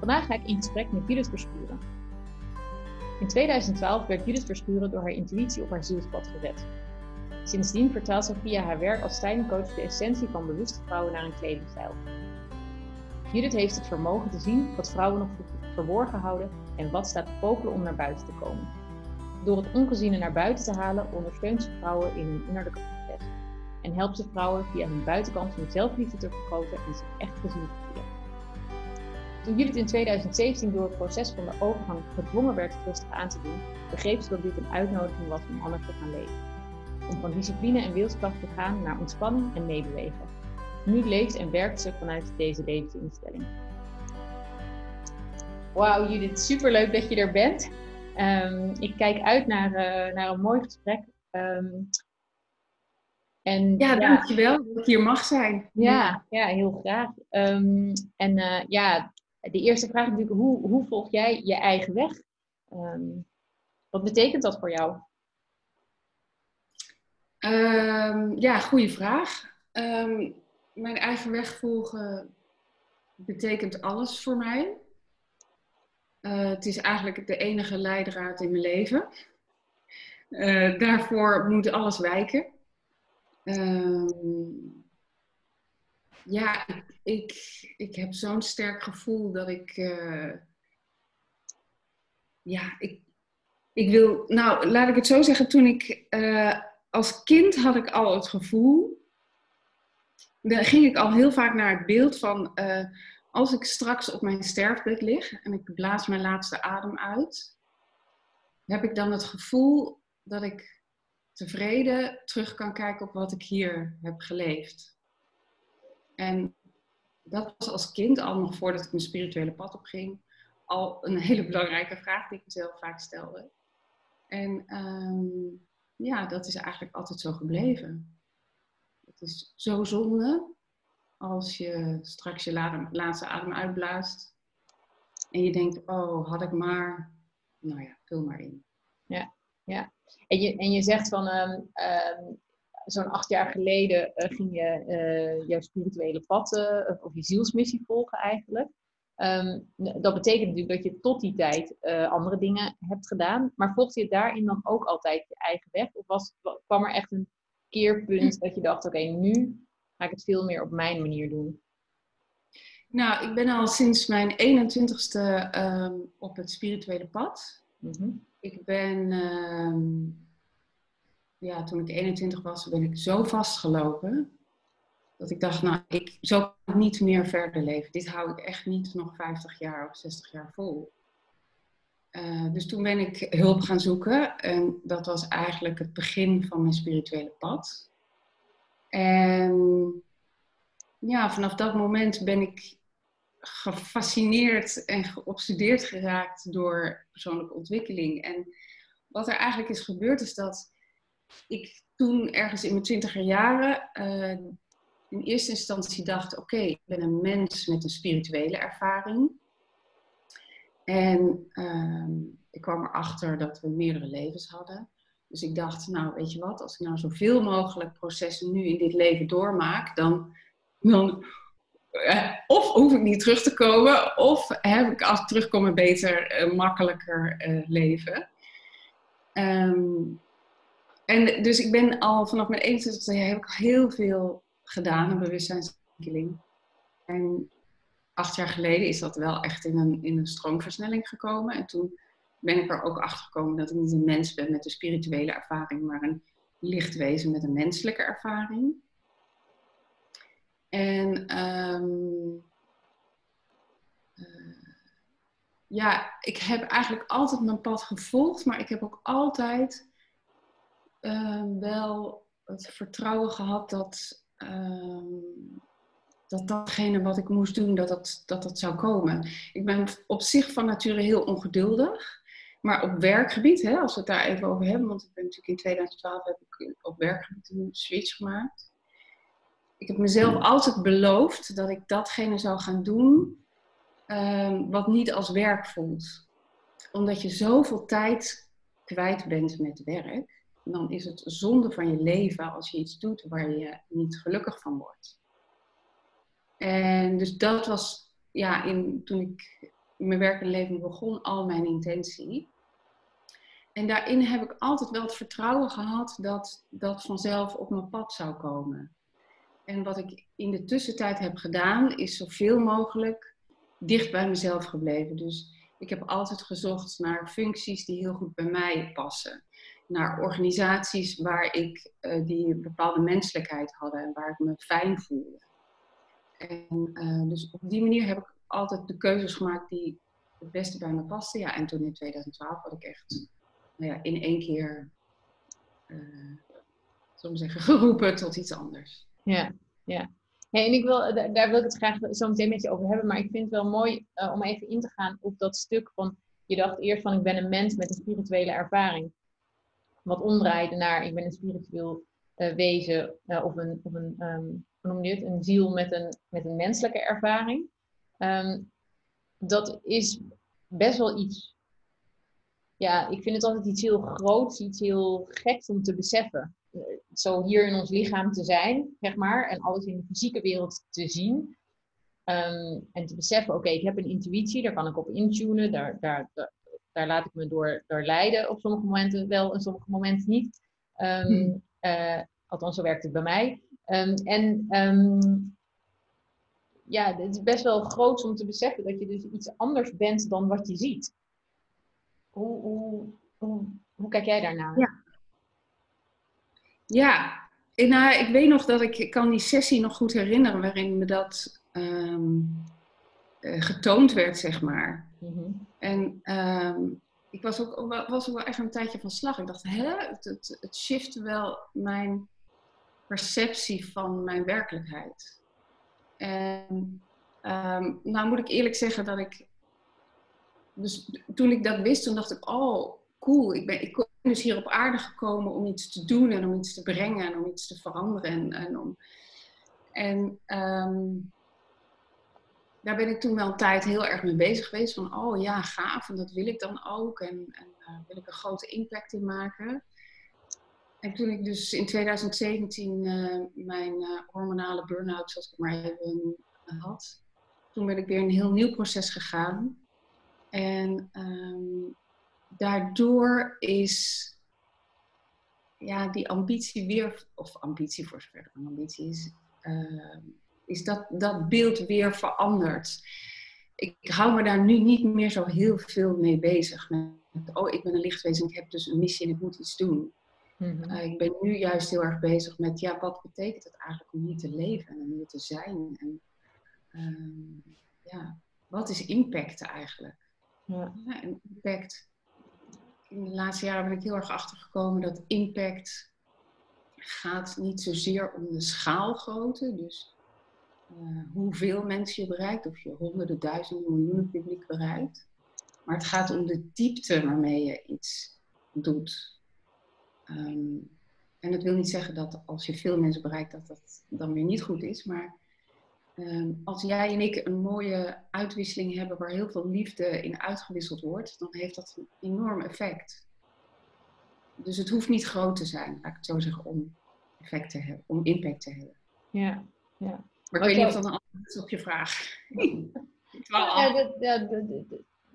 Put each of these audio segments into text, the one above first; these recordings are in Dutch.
Vandaag ga ik in gesprek met Judith Verschuren. In 2012 werd Judith Verschuren door haar intuïtie op haar zielspad gezet. Sindsdien vertaalt ze via haar werk als stylingcoach de essentie van bewuste vrouwen naar een kledingstijl. Judith heeft het vermogen te zien wat vrouwen nog verborgen houden en wat staat te popelen om naar buiten te komen. Door het ongeziene naar buiten te halen ondersteunt ze vrouwen in hun innerlijke proces en helpt ze vrouwen via hun buitenkant hun zelfliefde te vergroten en zich echt gezien te voelen. Toen Judith in 2017 door het proces van de overgang gedwongen werd rustig aan te doen, begreep ze dat dit een uitnodiging was om anders te gaan leven. Om van discipline en wilskracht te gaan naar ontspanning en meebewegen. Nu leeft en werkt ze vanuit deze levensinstelling. Wauw Judith, superleuk dat je er bent. Um, ik kijk uit naar, uh, naar een mooi gesprek. Um, en, ja, ja, dankjewel dat ik hier mag zijn. Ja, ja heel graag. Um, en uh, ja, de eerste vraag is natuurlijk, hoe, hoe volg jij je eigen weg? Um, wat betekent dat voor jou? Um, ja, goede vraag. Um, mijn eigen weg volgen betekent alles voor mij. Uh, het is eigenlijk de enige leidraad in mijn leven. Uh, daarvoor moet alles wijken. Ja, ik, ik heb zo'n sterk gevoel dat ik. Uh, ja, ik, ik wil. Nou, laat ik het zo zeggen. Toen ik. Uh, als kind had ik al het gevoel. Dan ging ik al heel vaak naar het beeld van. Uh, als ik straks op mijn sterfbed lig en ik blaas mijn laatste adem uit. Heb ik dan het gevoel dat ik tevreden terug kan kijken op wat ik hier heb geleefd. En dat was als kind, al nog voordat ik mijn spirituele pad opging, al een hele belangrijke vraag die ik mezelf vaak stelde. En um, ja, dat is eigenlijk altijd zo gebleven. Het is zo zonde als je straks je laatste adem uitblaast en je denkt, oh, had ik maar, nou ja, vul maar in. Ja, ja. En je, en je zegt van, um, um, zo'n acht jaar geleden uh, ging je uh, jouw spirituele pad uh, of je zielsmissie volgen eigenlijk. Um, dat betekent natuurlijk dat je tot die tijd andere dingen hebt gedaan. Maar volgde je daarin dan ook altijd je eigen weg? Of was, kwam er echt een keerpunt dat je dacht, oké, okay, nu ga ik het veel meer op mijn manier doen? Nou, ik ben al sinds mijn 21ste um, op het spirituele pad. Mm -hmm. Ik ben um, ja, toen ik 21 was, ben ik zo vastgelopen. Dat ik dacht, nou, ik, ik niet meer verder leven. Dit hou ik echt niet nog 50 jaar of 60 jaar vol. Uh, dus toen ben ik hulp gaan zoeken. En dat was eigenlijk het begin van mijn spirituele pad. En ja, vanaf dat moment ben ik gefascineerd en geobsedeerd geraakt door persoonlijke ontwikkeling. En wat er eigenlijk is gebeurd, is dat ik toen ergens in mijn twintiger jaren uh, in eerste instantie dacht: oké, ik ben een mens met een spirituele ervaring. En uh, ik kwam erachter dat we meerdere levens hadden. Dus ik dacht, nou weet je wat, als ik nou zoveel mogelijk processen nu in dit leven doormaak, dan, dan uh, of hoef ik niet terug te komen, of heb ik als ik terugkom een beter, uh, makkelijker leven. Um, en dus ik ben al vanaf mijn 21 jaar heb ik al heel veel gedaan, een bewustzijnsontwikkeling. En acht jaar geleden is dat wel echt in een, in een stroomversnelling gekomen. En toen ben ik er ook achter gekomen dat ik niet een mens ben met een spirituele ervaring, maar een lichtwezen met een menselijke ervaring. En um, uh, ja, ik heb eigenlijk altijd mijn pad gevolgd, maar ik heb ook altijd uh, wel het vertrouwen gehad dat, uh, dat datgene wat ik moest doen, dat dat, dat dat zou komen. Ik ben op zich van nature heel ongeduldig. Maar op werkgebied, hè, als we het daar even over hebben, want ik ben natuurlijk in 2012 heb ik op werkgebied een switch gemaakt. Ik heb mezelf altijd beloofd dat ik datgene zou gaan doen um, wat niet als werk voelt. Omdat je zoveel tijd kwijt bent met werk, dan is het zonde van je leven als je iets doet waar je niet gelukkig van wordt. En dus dat was, ja, in, toen ik mijn werkende leven begon, al mijn intentie. En daarin heb ik altijd wel het vertrouwen gehad dat dat vanzelf op mijn pad zou komen. En wat ik in de tussentijd heb gedaan, is zoveel mogelijk dicht bij mezelf gebleven. Dus ik heb altijd gezocht naar functies die heel goed bij mij passen. Naar organisaties waar ik, uh, die een bepaalde menselijkheid hadden en waar ik me fijn voelde. En uh, dus op die manier heb ik altijd de keuzes gemaakt die het beste bij me pasten. Ja, en toen in 2012 had ik echt nou ja, in één keer, uh, zeggen, geroepen tot iets anders. Ja, ja. En ik wil, daar wil ik het graag zo meteen met je over hebben, maar ik vind het wel mooi om even in te gaan op dat stuk van, je dacht eerst van ik ben een mens met een spirituele ervaring. Wat omdraaide naar ik ben een spiritueel uh, wezen of een, of een um, hoe noem je het, een ziel met een, met een menselijke ervaring. Um, dat is best wel iets ja, ik vind het altijd iets heel groots, iets heel geks om te beseffen. Eh, zo hier in ons lichaam te zijn, zeg maar, en alles in de fysieke wereld te zien. Um, en te beseffen, oké, ik heb een intuïtie, daar kan ik op intunen, daar, daar, laat ik me door, door leiden op sommige momenten wel en sommige momenten niet. Um, uh, althans, zo werkt het bij mij. Um, en ja, het is best wel groot om te beseffen dat je dus iets anders bent dan wat je ziet. Hoe, hoe, hoe, hoe kijk jij daarnaar? Ja, ja. Nou, ik weet nog dat ik, ik kan die sessie nog goed herinneren waarin me dat um, getoond werd, zeg maar. Mm En um, ik was ook, was ook wel echt een tijdje van slag. Ik dacht, hè, het, het, shifte wel mijn perceptie van mijn werkelijkheid. En um, nou moet ik eerlijk zeggen dat ik dus toen ik dat wist, toen dacht ik, oh, cool. Ik ben, ik ben dus hier op aarde gekomen om iets te doen en om iets te brengen en om iets te veranderen. En, en, om, en um, daar ben ik toen wel een tijd heel erg mee bezig geweest. Van, oh ja, gaaf. En dat wil ik dan ook. En, en uh, wil ik een grote impact in maken. En toen ik dus in 2017 uh, mijn uh, hormonale burn-out, zoals ik maar even had, toen ben ik weer een heel nieuw proces gegaan. En um, daardoor is ja, die ambitie weer, of ambitie voor zover een ambitie is, uh, is dat, dat beeld weer veranderd. Ik hou me daar nu niet meer zo heel veel mee bezig. Met, oh, ik ben een lichtwezen, ik heb dus een missie en ik moet iets doen. Mm -hmm. uh, ik ben nu juist heel erg bezig met, ja, wat betekent het eigenlijk om hier te leven en hier te zijn? En uh, ja, wat is impact eigenlijk? Ja. en impact. In de laatste jaren ben ik heel erg achtergekomen dat impact gaat niet zozeer om de schaalgrootte. Dus uh, hoeveel mensen je bereikt, of je honderden, duizenden, miljoenen publiek bereikt. Maar het gaat om de diepte waarmee je iets doet. Um, en dat wil niet zeggen dat als je veel mensen bereikt, dat dat dan weer niet goed is. Maar Ehm, als jij en ik een mooie uitwisseling hebben waar heel veel liefde in uitgewisseld wordt, dan heeft dat een enorm effect. Dus het hoeft niet groot te zijn, laat ik het zo zeggen, om effect te hebben, om impact te hebben. Ja, ja. Maar ik weet niet of dat een antwoord is op je vraag. ja, dat, ja, dat,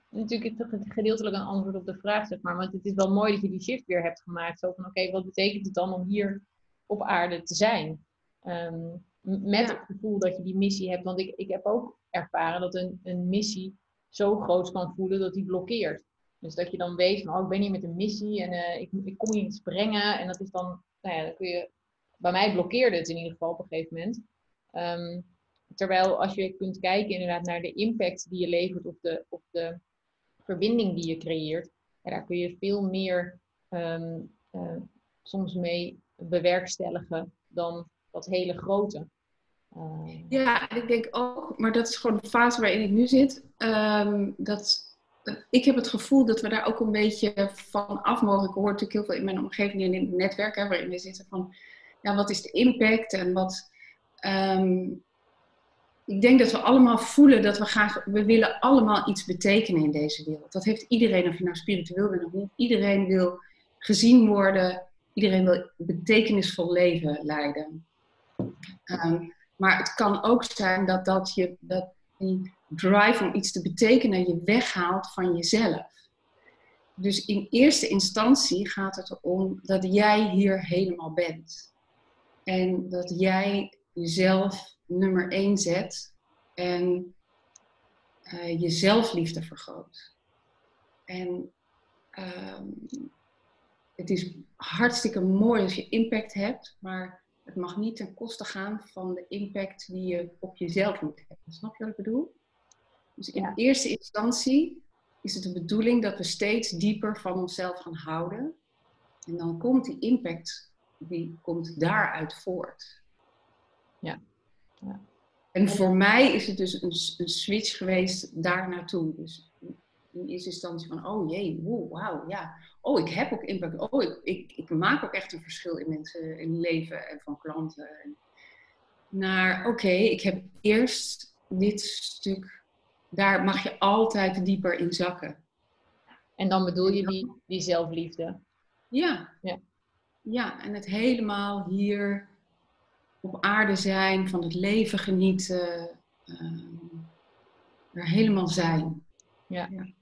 natuurlijk is het gedeeltelijk een antwoord op de vraag, zeg maar. Want het is wel mooi dat je die shift weer hebt gemaakt. Zo van, oké, wat betekent het dan om hier op aarde te zijn? Um, met het gevoel dat je die missie hebt. Want ik, ik heb ook ervaren dat een, een missie zo groot kan voelen dat die blokkeert. Dus dat je dan weet van, oh, ik ben hier met een missie en uh, ik, ik kom hier iets brengen. En dat is dan, nou ja, dan kun je... Bij mij blokkeerde het in ieder geval op een gegeven moment. Um, terwijl als je kunt kijken inderdaad naar de impact die je levert of de, of de verbinding die je creëert, daar kun je veel meer um, uh, soms mee bewerkstelligen dan dat hele grote. Uh... Ja, ik denk ook, maar dat is gewoon de fase waarin ik nu zit. Dat, ik heb het gevoel dat we daar ook een beetje van af mogen. Ik hoor natuurlijk heel veel in mijn omgeving en in het netwerk hè, waarin we zitten van, ja, wat is de impact en wat. Um, ik denk dat we allemaal voelen dat we graag, we willen allemaal iets betekenen in deze wereld. Dat heeft iedereen, of je nou spiritueel bent of niet. Iedereen wil gezien worden, iedereen wil betekenisvol leven leiden. Um, maar het kan ook zijn dat, dat, je, dat die drive om iets te betekenen je weghaalt van jezelf. Dus in eerste instantie gaat het erom dat jij hier helemaal bent. En dat jij jezelf nummer één zet en uh, je zelfliefde vergroot. En ehm, het is hartstikke mooi als je impact hebt, maar het mag niet ten koste gaan van de impact die je op jezelf moet hebben. Snap je wat ik bedoel? Dus in eerste instantie is het de bedoeling dat we steeds dieper van onszelf gaan houden. En dan komt die impact, die komt daaruit voort. Ja. ja. En voor mij is het dus een, een switch geweest daar naartoe. Dus in eerste instantie van, oh jee, wow, wauw, ja. Oh, ik heb ook impact. Oh, ik, ik, ik maak ook echt een verschil in mensen, in leven en van klanten. Naar, oké, ik heb eerst dit stuk, daar mag je altijd dieper in zakken. En dan bedoel je die, die zelfliefde? Ja. ja. Ja, en het helemaal hier op aarde zijn, van het leven genieten, uh, er helemaal zijn. Ja. ja.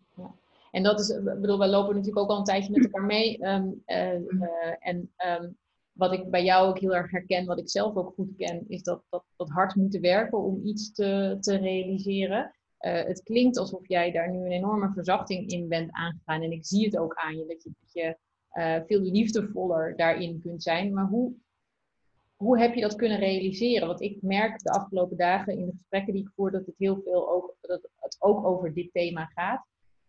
En dat is, ik bedoel, wij lopen natuurlijk ook al een tijdje met elkaar mee. Um, uh, en um, wat ik bij jou ook heel erg herken, wat ik zelf ook goed ken, is dat, dat, dat hard moeten werken om iets te, te realiseren. Uh, het klinkt alsof jij daar nu een enorme verzachting in bent aangegaan. En ik zie het ook aan je, dat je, dat je veel liefdevoller daarin kunt zijn. Maar hoe, hoe heb je dat kunnen realiseren? Want ik merk de afgelopen dagen in de gesprekken die ik voer dat het heel veel ook, dat het ook over dit thema gaat.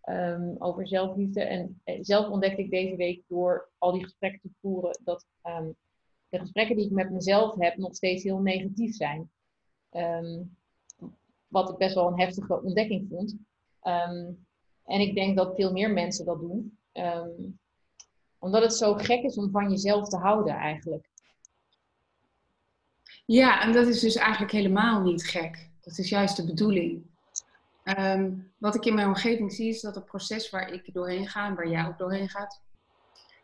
Um, over zelfliefde. En eh, zelf ontdekte ik deze week door al die gesprekken te voeren dat um, de gesprekken die ik met mezelf heb nog steeds heel negatief zijn. Um, wat ik best wel een heftige ontdekking vond. en ik denk dat veel meer mensen dat doen. omdat het zo gek is om van jezelf te houden eigenlijk. Ja, en dat is dus eigenlijk helemaal niet gek. Dat is juist de bedoeling. Um, wat ik in mijn omgeving zie is dat het proces waar ik doorheen ga en waar jij ook doorheen gaat,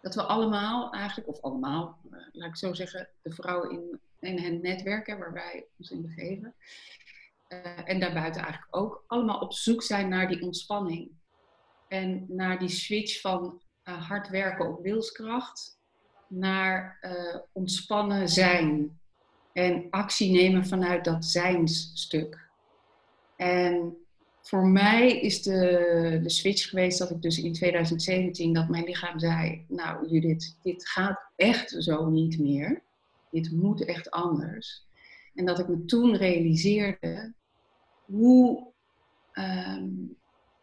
dat we allemaal eigenlijk, of allemaal, uh, laat ik zo zeggen, de vrouwen in, in het netwerk waar wij ons in begeven, uh, en daarbuiten eigenlijk ook, allemaal op zoek zijn naar die ontspanning. En naar die switch van uh, hard werken op wilskracht naar ontspannen zijn. En actie nemen vanuit dat zijnsstuk. En voor mij is de, de switch geweest dat ik dus in 2017 dat mijn lichaam zei, nou Judith, dit gaat echt zo niet meer. Dit moet echt anders. En dat ik me toen realiseerde hoe, um,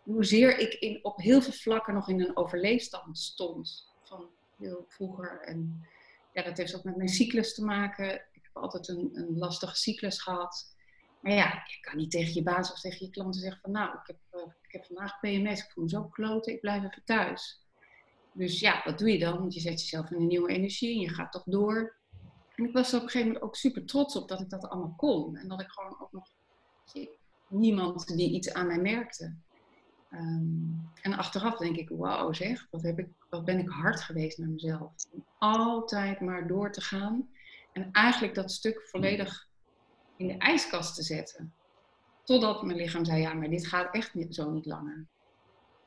hoezeer ik in, op heel veel vlakken nog in een overleefstand stond. Van heel vroeger. En ja, dat heeft ook met mijn cyclus te maken. Altijd een, een lastige cyclus gehad. Maar ja, je kan niet tegen je baas of tegen je klanten zeggen van nou, ik heb, uh, ik heb vandaag PMS, ik voel me zo kloten, ik blijf even thuis. Dus ja, wat doe je dan? Want je zet jezelf in een nieuwe energie en je gaat toch door. En ik was er op een gegeven moment ook super trots op dat ik dat allemaal kon. En dat ik gewoon ook nog niemand die iets aan mij merkte. Um, en achteraf denk ik, wauw zeg, wat, heb ik, wat ben ik hard geweest naar mezelf. Om altijd maar door te gaan. En eigenlijk dat stuk volledig in de ijskast te zetten. Totdat mijn lichaam zei, ja, maar dit gaat echt niet, zo niet langer.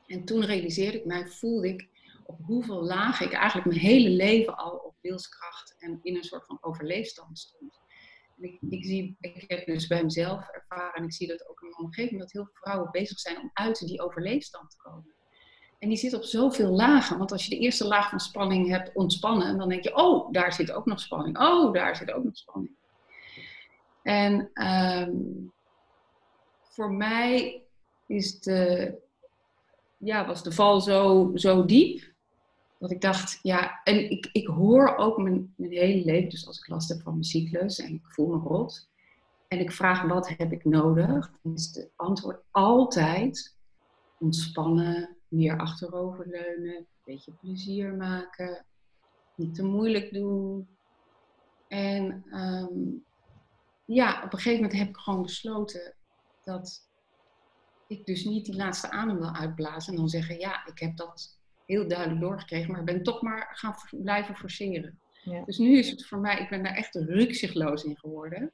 En toen realiseerde ik mij, voelde ik op hoeveel lagen ik eigenlijk mijn hele leven al op wilskracht en in een soort van overleefstand stond. En ik, ik, zie, ik heb dus bij mezelf ervaren en ik zie dat ook in mijn omgeving, dat heel veel vrouwen bezig zijn om uit die overleefstand te komen. En die zit op zoveel lagen. Want als je de eerste laag van spanning hebt ontspannen, dan denk je, oh, daar zit ook nog spanning. Oh, daar zit ook nog spanning. En um, voor mij is de, ja, was de val zo, zo diep. Dat ik dacht, ja, en ik, ik hoor ook mijn, mijn hele leven, dus als ik last heb van mijn cyclus en ik voel me rot, en ik vraag wat heb ik nodig, dan is het antwoord altijd ontspannen, meer achteroverleunen, een beetje plezier maken, niet te moeilijk doen. En ehm, ja, op een gegeven moment heb ik gewoon besloten dat ik dus niet die laatste adem wil uitblazen en dan zeggen, ja, ik heb dat heel duidelijk doorgekregen, maar ben toch maar gaan blijven forceren. Ja. Dus nu is het voor mij, ik ben daar echt rukzichtloos in geworden.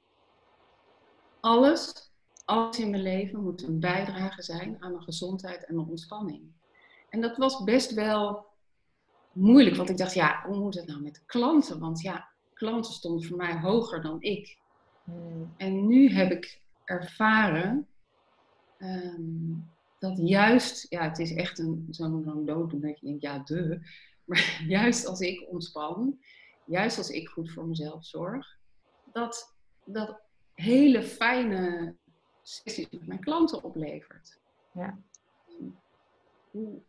Alles, alles in mijn leven moet een bijdrage zijn aan mijn gezondheid en mijn ontspanning. En dat was best wel moeilijk, want ik dacht, ja, hoe moet het nou met klanten? Want ja, klanten stonden voor mij hoger dan ik. Hmm. En nu heb ik ervaren ehm, dat juist, ja, het is echt een, zo'n zo dood, dat je denkt, ja, de. Maar juist als ik ontspan, juist als ik goed voor mezelf zorg, dat dat hele fijne sessies met mijn klanten oplevert. Ja.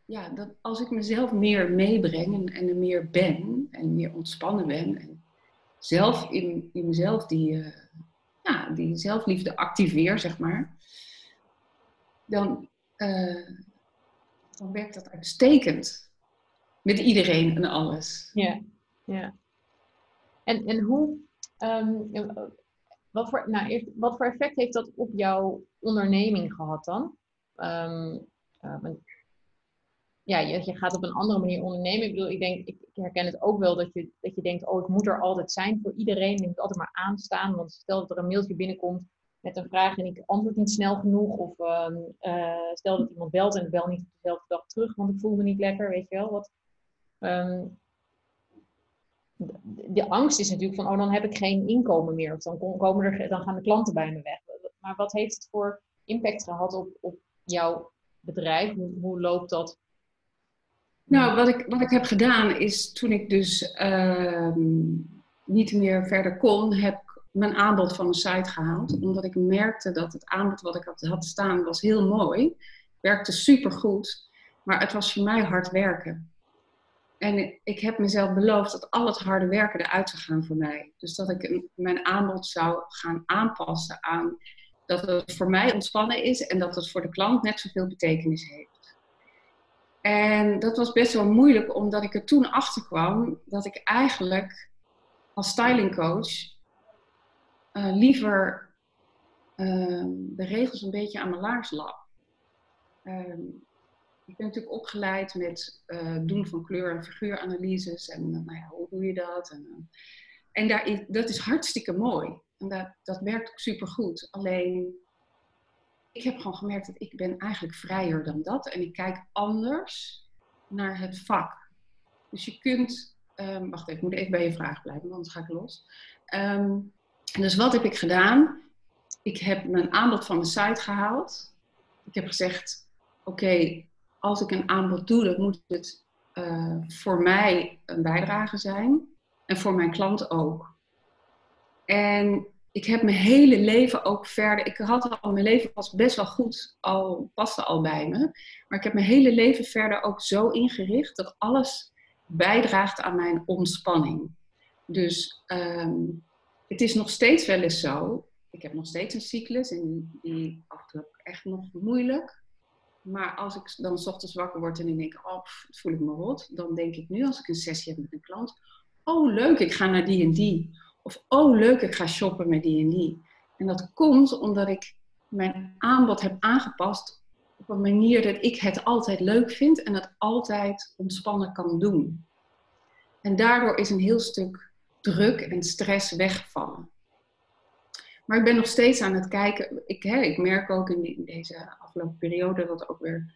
Ja, dat als ik mezelf meer meebreng en, en er meer ben en meer ontspannen ben en zelf in, in mezelf die, uh, ja, die zelfliefde activeer, zeg maar, dan, uh, dan werkt dat uitstekend. Met iedereen en alles. Ja, ja. En, en hoe, um, wat, voor, nou, wat voor effect heeft dat op jouw onderneming gehad dan? Um, uh, ja, je, je, gaat op een andere manier ondernemen. Ik bedoel, ik denk, ik, herken het ook wel dat je, dat je denkt, oh, ik moet er altijd zijn voor iedereen. Ik moet altijd maar aanstaan. Want stel dat er een mailtje binnenkomt met een vraag en ik antwoord niet snel genoeg. Of uh, stel dat iemand belt en bel niet op dezelfde dag terug, want ik voel me niet lekker, weet je wel. Wat, um, de angst is natuurlijk van, oh, dan heb ik geen inkomen meer. Of dan, komen er, dan gaan de klanten bij me weg. Maar wat heeft het voor impact gehad op, op jouw bedrijf? Hoe, hoe loopt dat? Nou, wat ik, wat ik heb gedaan is toen ik dus ehm, niet meer verder kon, heb ik mijn aanbod van mijn site gehaald. Omdat ik merkte dat het aanbod wat ik had, had staan was heel mooi. Werkte supergoed. Maar het was voor mij hard werken. En ik heb mezelf beloofd dat al het harde werken eruit zou gaan voor mij. Dus dat ik mijn aanbod zou gaan aanpassen aan dat het voor mij ontspannen is en dat het voor de klant net zoveel betekenis heeft. En dat was best wel moeilijk, omdat ik er toen achter kwam dat ik eigenlijk als stylingcoach uh, liever uh, de regels een beetje aan mijn laars lap. Uh, ik ben natuurlijk opgeleid met uh, doen van kleur- en figuuranalyses. En uh, nou ja, hoe doe je dat? En, en daar dat is hartstikke mooi. En dat, dat werkt ook supergoed. Alleen, ik heb gewoon gemerkt dat ik ben eigenlijk vrijer dan dat. En ik kijk anders naar het vak. Dus je kunt... Um, wacht even, ik moet even bij je vraag blijven, anders ga ik los. Um, dus wat heb ik gedaan? Ik heb mijn aanbod van mijn site gehaald. Ik heb gezegd, oké, als ik een aanbod doe, dan moet het uh, voor mij een bijdrage zijn. En voor mijn klant ook. En ik heb mijn hele leven ook verder. Ik had al, mijn leven was best wel goed, al paste al bij me. Maar ik heb mijn hele leven verder ook zo ingericht dat alles bijdraagt aan mijn ontspanning. Dus um, het is nog steeds wel eens zo. Ik heb nog steeds een cyclus en die toe echt nog moeilijk. Maar als ik dan s ochtends wakker word en ik denk, oh, voel ik me rot. Dan denk ik nu als ik een sessie heb met een klant, oh leuk, ik ga naar die en die. Of oh leuk, ik ga shoppen met die en die. En dat komt omdat ik mijn aanbod heb aangepast op een manier dat ik het altijd leuk vind en het altijd ontspannen kan doen. En daardoor is een heel stuk druk en stress weggevallen. Maar ik ben nog steeds aan het kijken. Ik, hè, ik merk ook in, deze afgelopen periode dat, ook weer,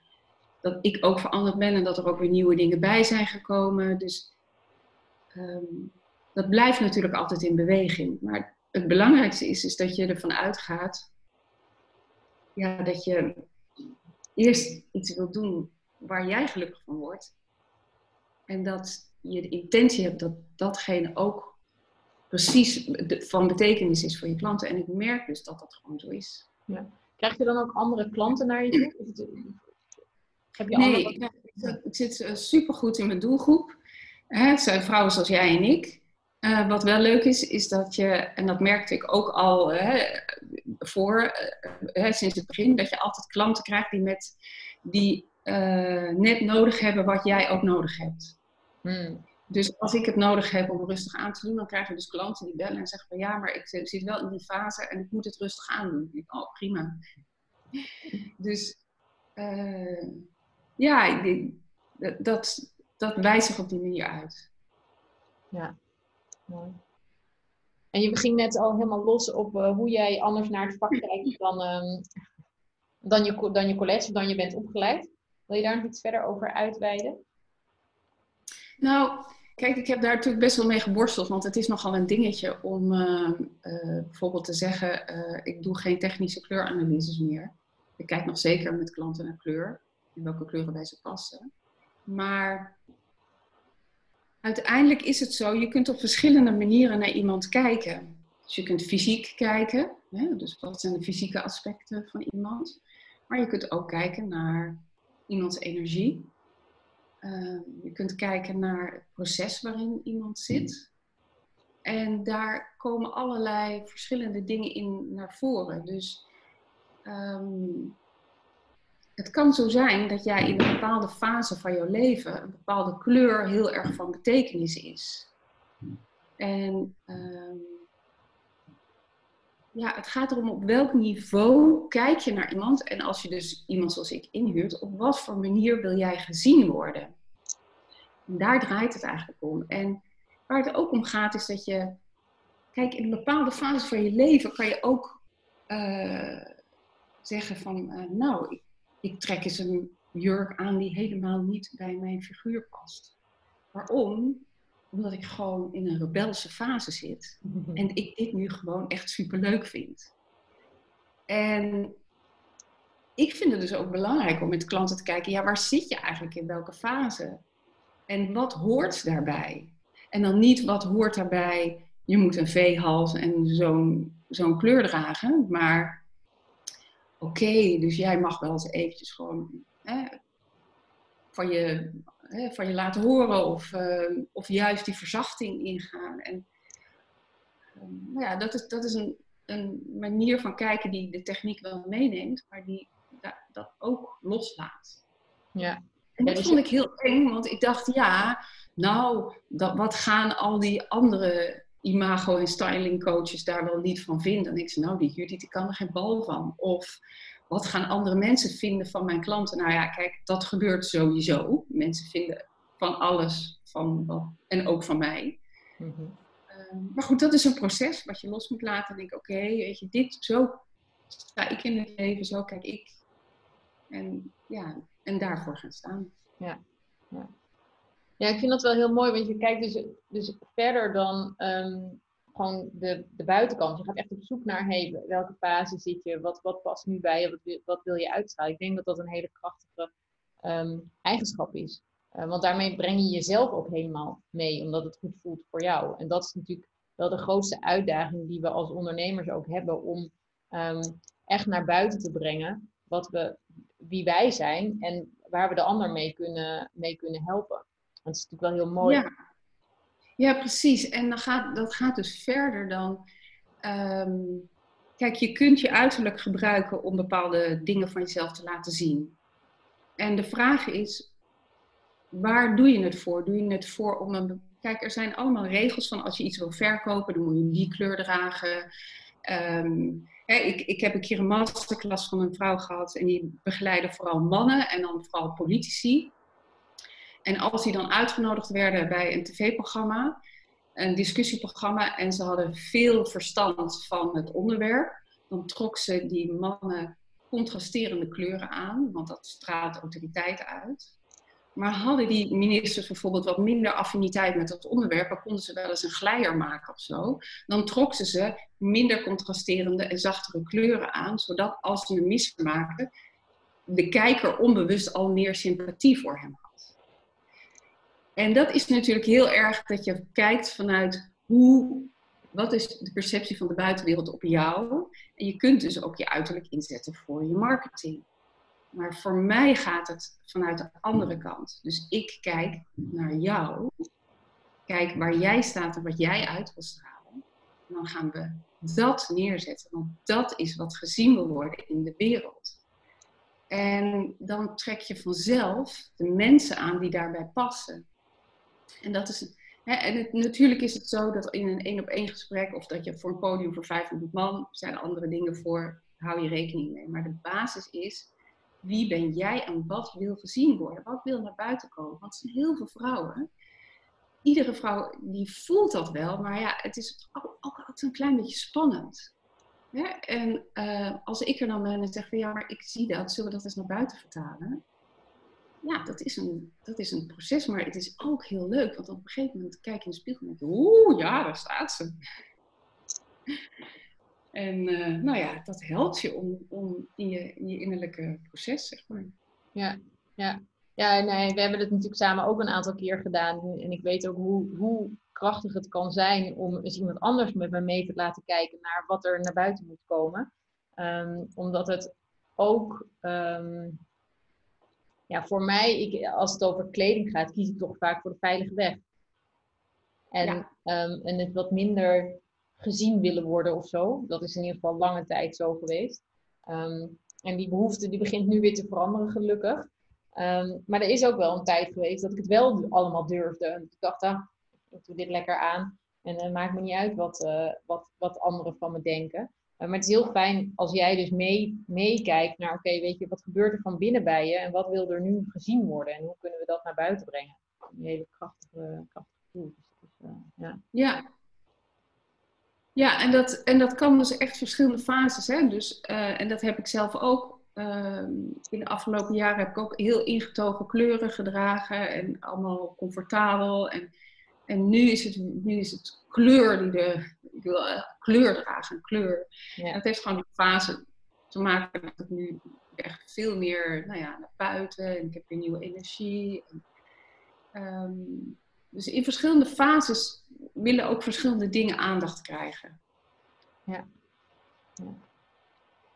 dat ik ook veranderd ben en dat er ook weer nieuwe dingen bij zijn gekomen. Dus um, dat blijft natuurlijk altijd in beweging. Maar het belangrijkste is, is dat je ervan uitgaat ja, dat je eerst iets wilt doen waar jij gelukkig van wordt. En dat je de intentie hebt dat datgene ook precies van betekenis is voor je klanten. En ik merk dus dat dat gewoon zo is. Ja. Krijg je dan ook andere klanten naar je toe? Heb je nee, ik, ik, zit uh, supergoed in mijn doelgroep. het zijn vrouwen zoals jij en ik. Uh, wat wel leuk is, is dat je, en dat merkte ik ook al, hè, voor, uh, sinds het begin, dat je altijd klanten krijgt die, met, die uh, net nodig hebben wat jij ook nodig hebt. Hmm. Dus als ik het nodig heb om rustig aan te doen, dan krijg je dus klanten die bellen en zeggen van ja, maar ik zit wel in die fase en ik moet het rustig aandoen. Ik, oh, prima. Dus uh, ja, dat, dat wijst zich op die manier uit. Ja, En je ging net al helemaal los op uh, hoe jij anders naar het vak kijkt dan, um, dan, je, dan je colleges of dan je bent opgeleid. Wil je daar nog iets verder over uitweiden? Nou, kijk, ik heb daar natuurlijk best wel mee geborsteld, want het is nogal een dingetje om uh, uh, bijvoorbeeld te zeggen, ik doe geen technische kleuranalyses meer. Ik kijk nog zeker met klanten naar kleur, in welke kleuren bij ze passen. Maar uiteindelijk is het zo, je kunt op verschillende manieren naar iemand kijken. Dus je kunt fysiek kijken, hè, dus wat zijn de fysieke aspecten van iemand. Maar je kunt ook kijken naar iemands energie. Ehm, je kunt kijken naar het proces waarin iemand zit. En daar komen allerlei verschillende dingen in naar voren. Dus ehm, het kan zo zijn dat jij in een bepaalde fase van jouw leven een bepaalde kleur heel erg van betekenis is. En ehm, ja, het gaat erom op welk niveau kijk je naar iemand. En als je dus iemand zoals ik inhuurt, op wat voor manier wil jij gezien worden? En daar draait het eigenlijk om. En waar het ook om gaat is dat je, kijk, in een bepaalde fase van je leven kan je ook uh, zeggen van, uh, nou, ik, ik trek eens een jurk aan die helemaal niet bij mijn figuur past. Waarom? Omdat ik gewoon in een rebelse fase zit. En ik dit nu gewoon echt superleuk vind. En ik vind het dus ook belangrijk om met klanten te kijken, ja, waar zit je eigenlijk in welke fase? En wat hoort daarbij? En dan niet wat hoort daarbij, je moet een V-hals en zo'n zo'n kleur dragen, maar oké, dus jij mag wel eens eventjes gewoon hè, van, je, hè, van je laten horen of, uh, of juist die verzachting ingaan. En um, nou ja, dat is, dat is een, een manier van kijken die de techniek wel meeneemt, maar die da dat ook loslaat. Ja. En dat dus vond ik heel eng, want ik dacht, ja, nou, dat, wat gaan al die andere imago- en styling coaches daar wel niet van vinden. En ik zei, nou, die Judith, die kan er geen bal van. Of wat gaan andere mensen vinden van mijn klanten? Nou ja, kijk, dat gebeurt sowieso. Mensen vinden van alles van wat, en ook van mij. Mhm. Ehm, maar goed, dat is een proces wat je los moet laten. En denk, oké, weet je, dit, zo sta ik in het leven, zo kijk ik. En ja, en daarvoor gaan staan. Ja, ja. Ja, ik vind dat wel heel mooi, want je kijkt dus, dus verder dan ehm, gewoon de, de buitenkant. Je gaat echt op zoek naar hey, welke fase zit je, wat, wat past nu bij je, wat, wat wil je uitstralen. Ik denk dat dat een hele krachtige ehm, eigenschap is. Uh, want daarmee breng je jezelf ook helemaal mee, omdat het goed voelt voor jou. En dat is natuurlijk wel de grootste uitdaging die we als ondernemers ook hebben om ehm, echt naar buiten te brengen wat we, wie wij zijn en waar we de ander mee kunnen, mee kunnen helpen. Dat is natuurlijk wel heel mooi. Ja, ja precies. En dan gaat, dat gaat dus verder dan. Ehm, kijk, je kunt je uiterlijk gebruiken om bepaalde dingen van jezelf te laten zien. En de vraag is, waar doe je het voor? Doe je het voor om een. Kijk, er zijn allemaal regels van als je iets wil verkopen, dan moet je die kleur dragen. Ehm, hè, ik, ik heb een keer een masterclass van een vrouw gehad en die begeleiden vooral mannen en dan vooral politici. En als die dan uitgenodigd werden bij een tv-programma, een discussieprogramma, en ze hadden veel verstand van het onderwerp, dan trok ze die mannen contrasterende kleuren aan, want dat straalt autoriteit uit. Maar hadden die ministers bijvoorbeeld wat minder affiniteit met dat onderwerp, dan konden ze wel eens een glijer maken of zo. Dan trok ze ze minder contrasterende en zachtere kleuren aan, zodat als ze een mis maken, de kijker onbewust al meer sympathie voor hem. En dat is natuurlijk heel erg dat je kijkt vanuit hoe, wat is de perceptie van de buitenwereld op jou. En je kunt dus ook je uiterlijk inzetten voor je marketing. Maar voor mij gaat het vanuit de andere kant. Dus ik kijk naar jou. Kijk waar jij staat en wat jij uit wil stralen. En dan gaan we dat neerzetten, want dat is wat gezien wil worden in de wereld. En dan trek je vanzelf de mensen aan die daarbij passen. En dat is. Hè, en natuurlijk is het zo dat in een één op één gesprek of dat je voor een podium voor 500 man zijn er andere dingen voor, hou je rekening mee. Maar de basis is wie ben jij en wat wil gezien worden? Wat wil naar buiten komen? Want er zijn heel veel vrouwen. Iedere vrouw die voelt dat wel, maar ja, het is ook, altijd een klein beetje spannend. En uh, als ik er dan ben en zeg van ja, maar ik zie dat, zullen we dat eens naar buiten vertalen? Ja, dat is, een, dat is een proces, maar het is ook heel leuk, want op een gegeven moment kijk je in de spiegel en denk je, oeh, ja, daar staat ze. En uh, nou ja, dat helpt je om, om in, je, in je innerlijke proces, zeg maar. Ja, ja. Ja, nee, we hebben het natuurlijk samen ook een aantal keer gedaan. En ik weet ook hoe, hoe krachtig het kan zijn om eens iemand anders met me mee te laten kijken naar wat er naar buiten moet komen. Um, omdat het ook, um, ja, voor mij, ik, als het over kleding gaat, kies ik toch vaak voor de veilige weg. En, ja. um, en het wat minder gezien willen worden of zo. Dat is in ieder geval lange tijd zo geweest. Um, en die behoefte die begint nu weer te veranderen, gelukkig. Um, maar er is ook wel een tijd geweest dat ik het wel allemaal durfde. En ik dacht, ah, ik doe dit lekker aan. En het uh, maakt me niet uit wat, uh, wat, wat anderen van me denken. Uh, maar het is heel fijn als jij dus mee, meekijkt naar, oké, weet je, wat gebeurt er van binnen bij je? En wat wil er nu gezien worden? En hoe kunnen we dat naar buiten brengen? Een hele krachtige, krachtige gevoel. Dus, dus, ja. ja, ja, en dat, en dat kan dus echt verschillende fases. Hè? Dus, uh, en dat heb ik zelf ook. Uh, in de afgelopen jaren heb ik ook heel ingetogen kleuren gedragen en allemaal comfortabel. En, en nu, is het, nu is het kleur die de. Ik wil uh, kleur dragen, kleur. Ja. Dat heeft gewoon die fase te maken dat ik nu echt veel meer nou ja, naar buiten en ik heb weer nieuwe energie. En, um, dus in verschillende fases willen ook verschillende dingen aandacht krijgen. Ja. ja.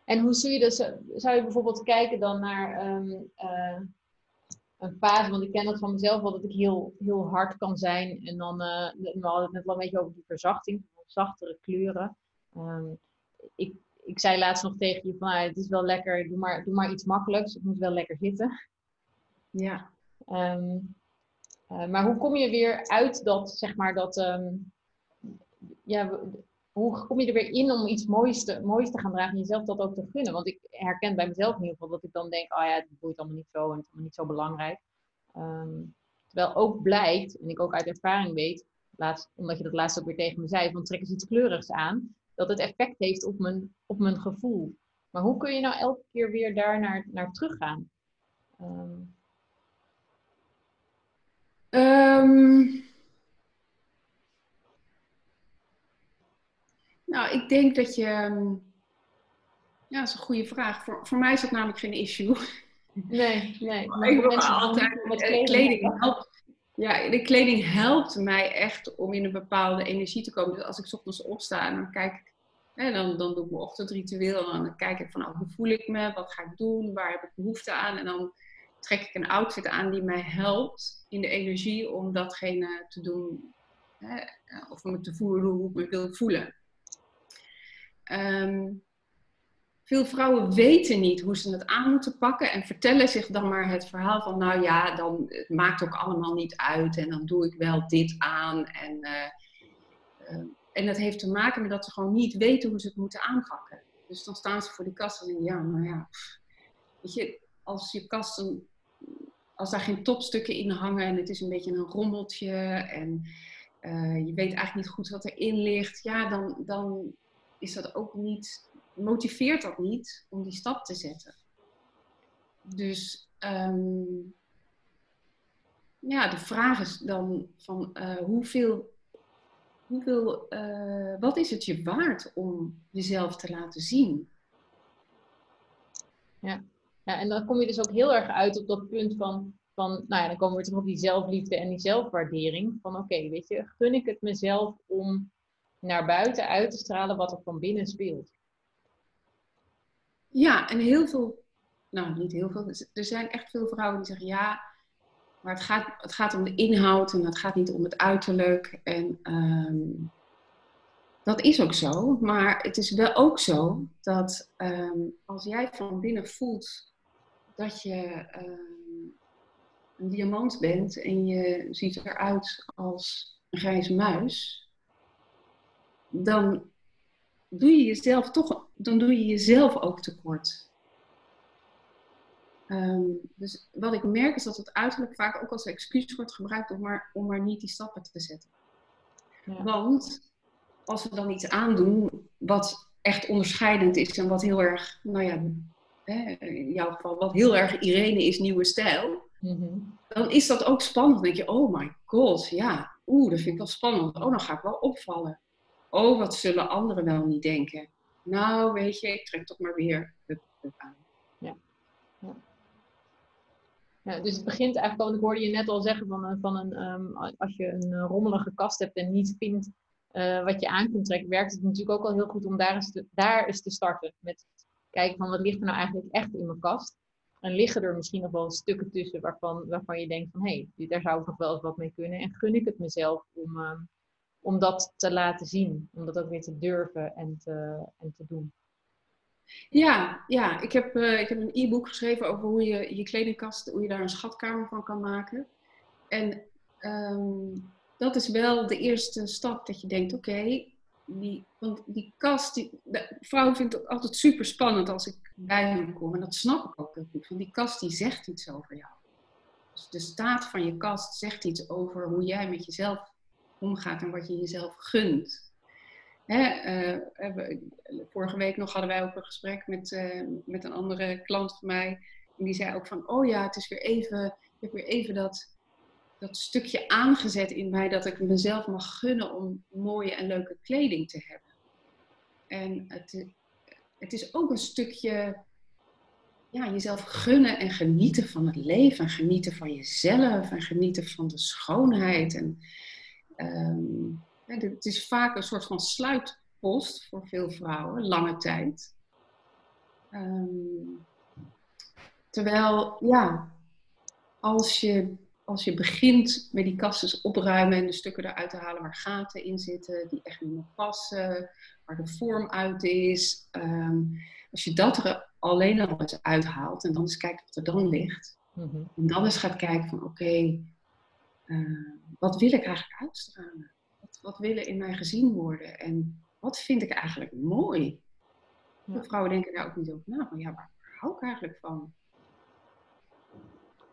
En hoe zie je dat? Zou je bijvoorbeeld kijken dan naar um, uh, een fase, want ik ken dat van mezelf wel, dat ik heel, heel hard kan zijn. En dan, uh, we hadden het net wel een beetje over die verzachting, zachtere kleuren. Um, ik, ik zei laatst nog tegen je van, ah, het is wel lekker, doe maar, doe maar iets makkelijks. Het moet wel lekker zitten. Ja. Um, uh, maar hoe kom je weer uit dat, zeg maar, dat, um, ja, hoe kom je er weer in om iets moois te, te gaan dragen en jezelf dat ook te gunnen? Want ik herken bij mezelf in ieder geval dat ik dan denk, oh ja, het boeit allemaal niet zo en het is allemaal niet zo belangrijk. Um, terwijl ook blijkt, en ik ook uit ervaring weet, omdat je dat laatst ook weer tegen me zei, van trek eens iets kleurigs aan, dat het effect heeft op mijn, op mijn gevoel. Maar hoe kun je nou elke keer weer daar naar, naar teruggaan? Um, Um, nou, ik denk dat je. Ehm, ja, dat is een goede vraag. Voor, voor mij is dat namelijk geen issue. Nee, nee. Maar ik wil altijd met kleding, kleding helpt. Ja, de kleding helpt mij echt om in een bepaalde energie te komen. Dus als ik ochtends opsta en dan kijk ik, dan, dan doe ik mijn ochtendritueel. En dan kijk ik van, oh, hoe voel ik me? Wat ga ik doen? Waar heb ik behoefte aan? En dan trek ik een outfit aan die mij helpt in de energie om datgene te doen, hè, of me te voelen hoe ik me wil voelen. Um, veel vrouwen weten niet hoe ze het aan moeten pakken en vertellen zich dan maar het verhaal van, nou ja, dan, het maakt ook allemaal niet uit en dan doe ik wel dit aan. En, uh, uh, en dat heeft te maken met dat ze gewoon niet weten hoe ze het moeten aanpakken. Dus dan staan ze voor die kast en denken, ja, nou ja, je, als je kasten als daar geen topstukken in hangen en het is een beetje een rommeltje en uh, je weet eigenlijk niet goed wat erin ligt, ja, dan, dan is dat ook niet, motiveert dat niet om die stap te zetten. Dus um, ja, de vraag is dan van uh, hoeveel, hoeveel uh, wat is het je waard om jezelf te laten zien? Ja. Ja, en dan kom je dus ook heel erg uit op dat punt van, van nou ja, dan komen we terug op die zelfliefde en die zelfwaardering. Van oké, weet je, gun ik het mezelf om naar buiten uit te stralen wat er van binnen speelt. Ja, en heel veel, nou niet heel veel, er zijn echt veel vrouwen die zeggen ja, maar het gaat, het gaat om de inhoud en het gaat niet om het uiterlijk. En um, dat is ook zo, maar het is wel ook zo dat ehm, als jij van binnen voelt dat je ehm, een diamant bent en je ziet eruit als een grijze muis, dan doe je jezelf toch, dan doe je jezelf ook tekort. Um, dus wat ik merk is dat het uiterlijk vaak ook als excuus wordt gebruikt om maar, om maar niet die stappen te zetten. Ja. Want als we dan iets aandoen wat echt onderscheidend is en wat heel erg, nou ja, hè, in jouw geval, wat heel erg Irene is, nieuwe stijl, mhm. dan is dat ook spannend. Dan denk je, oh my god, ja, oeh, dat vind ik wel spannend. Oh, dan ga ik wel opvallen. Oh, wat zullen anderen wel niet denken? Nou, weet je, ik trek toch maar weer hup, hup aan. Ja. ja. Dus het begint eigenlijk al, ik hoorde je net al zeggen, van, van een, um, als je een rommelige kast hebt en niet vindt uh, wat je aan kunt trekken, werkt het natuurlijk ook al heel goed om daar eens te, daar eens te starten. Met kijken van wat ligt er nou eigenlijk echt in mijn kast. En liggen er misschien nog wel stukken tussen waarvan, waarvan je denkt van hé, hey, daar zou ik nog wel eens wat mee kunnen. En gun ik het mezelf om, uh, om dat te laten zien. Om dat ook weer te durven en te, en te doen. Ja, ja. Ik, heb, uh, ik heb een e-book geschreven over hoe je je kledingkast, hoe je daar een schatkamer van kan maken. En um, dat is wel de eerste stap dat je denkt, oké, die, die kast, die, de vrouw vindt het altijd super spannend als ik bij hem kom. En dat snap ik ook heel goed. Want die kast die zegt iets over jou. Dus de staat van je kast zegt iets over hoe jij met jezelf omgaat en wat je jezelf gunt. Hè, uh, vorige week nog hadden wij ook een gesprek met, uh, met een andere klant van mij. En die zei ook van, oh ja, het is weer even, ik heb weer even dat dat stukje aangezet in mij dat ik mezelf mag gunnen om mooie en leuke kleding te hebben. En het, het is ook een stukje ja, jezelf gunnen en genieten van het leven. En genieten van jezelf en genieten van de schoonheid. En, um, het is vaak een soort van sluitpost voor veel vrouwen, lange tijd. Um, terwijl, ja, als je als je begint met die kasten opruimen en de stukken eruit te halen waar gaten in zitten, die echt niet meer passen, waar de vorm uit is. Ehm, als je dat er alleen al eens uithaalt en dan eens kijkt wat er dan ligt. Mhm. En dan eens gaat kijken van oké, eh, wat wil ik eigenlijk uitstralen? Wat, wat willen in mij gezien worden? En wat vind ik eigenlijk mooi? Ja. Vrouwen denken daar ook niet over na. Van ja, waar hou ik eigenlijk van?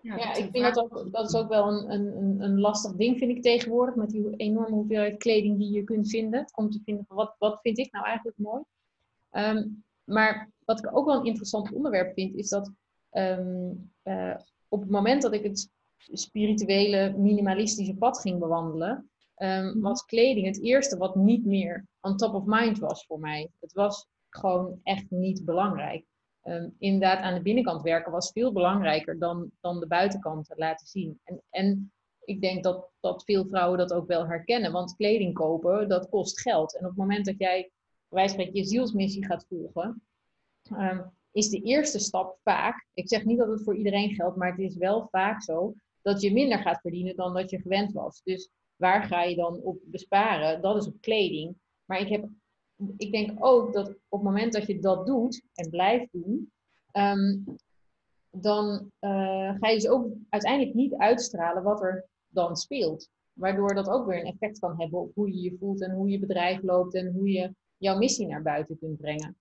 Ja, ik vind dat ook, dat is ook wel een, een, een lastig ding, vind ik tegenwoordig, met die enorme hoeveelheid kleding die je kunt vinden. Om te vinden van wat, wat vind ik nou eigenlijk mooi. Um, maar wat ik ook wel een interessant onderwerp vind, is dat um, uh, op het moment dat ik het spirituele, minimalistische pad ging bewandelen, um, was kleding het eerste wat niet meer on top of mind was voor mij. Het was gewoon echt niet belangrijk um, inderdaad aan de binnenkant werken was veel belangrijker dan, dan de buitenkant laten zien. En, en ik denk dat, dat veel vrouwen dat ook wel herkennen, want kleding kopen, dat kost geld. En op het moment dat jij, wij spreken, je zielsmissie gaat volgen, um, is de eerste stap vaak, ik zeg niet dat het voor iedereen geldt, maar het is wel vaak zo, dat je minder gaat verdienen dan dat je gewend was. Dus waar ga je dan op besparen? Dat is op kleding. Maar ik heb ik denk ook dat op het moment dat je dat doet en blijft doen, ehm, dan uh, ga je dus ook uiteindelijk niet uitstralen wat er dan speelt. Waardoor dat ook weer een effect kan hebben op hoe je je voelt en hoe je bedrijf loopt en hoe je jouw missie naar buiten kunt brengen.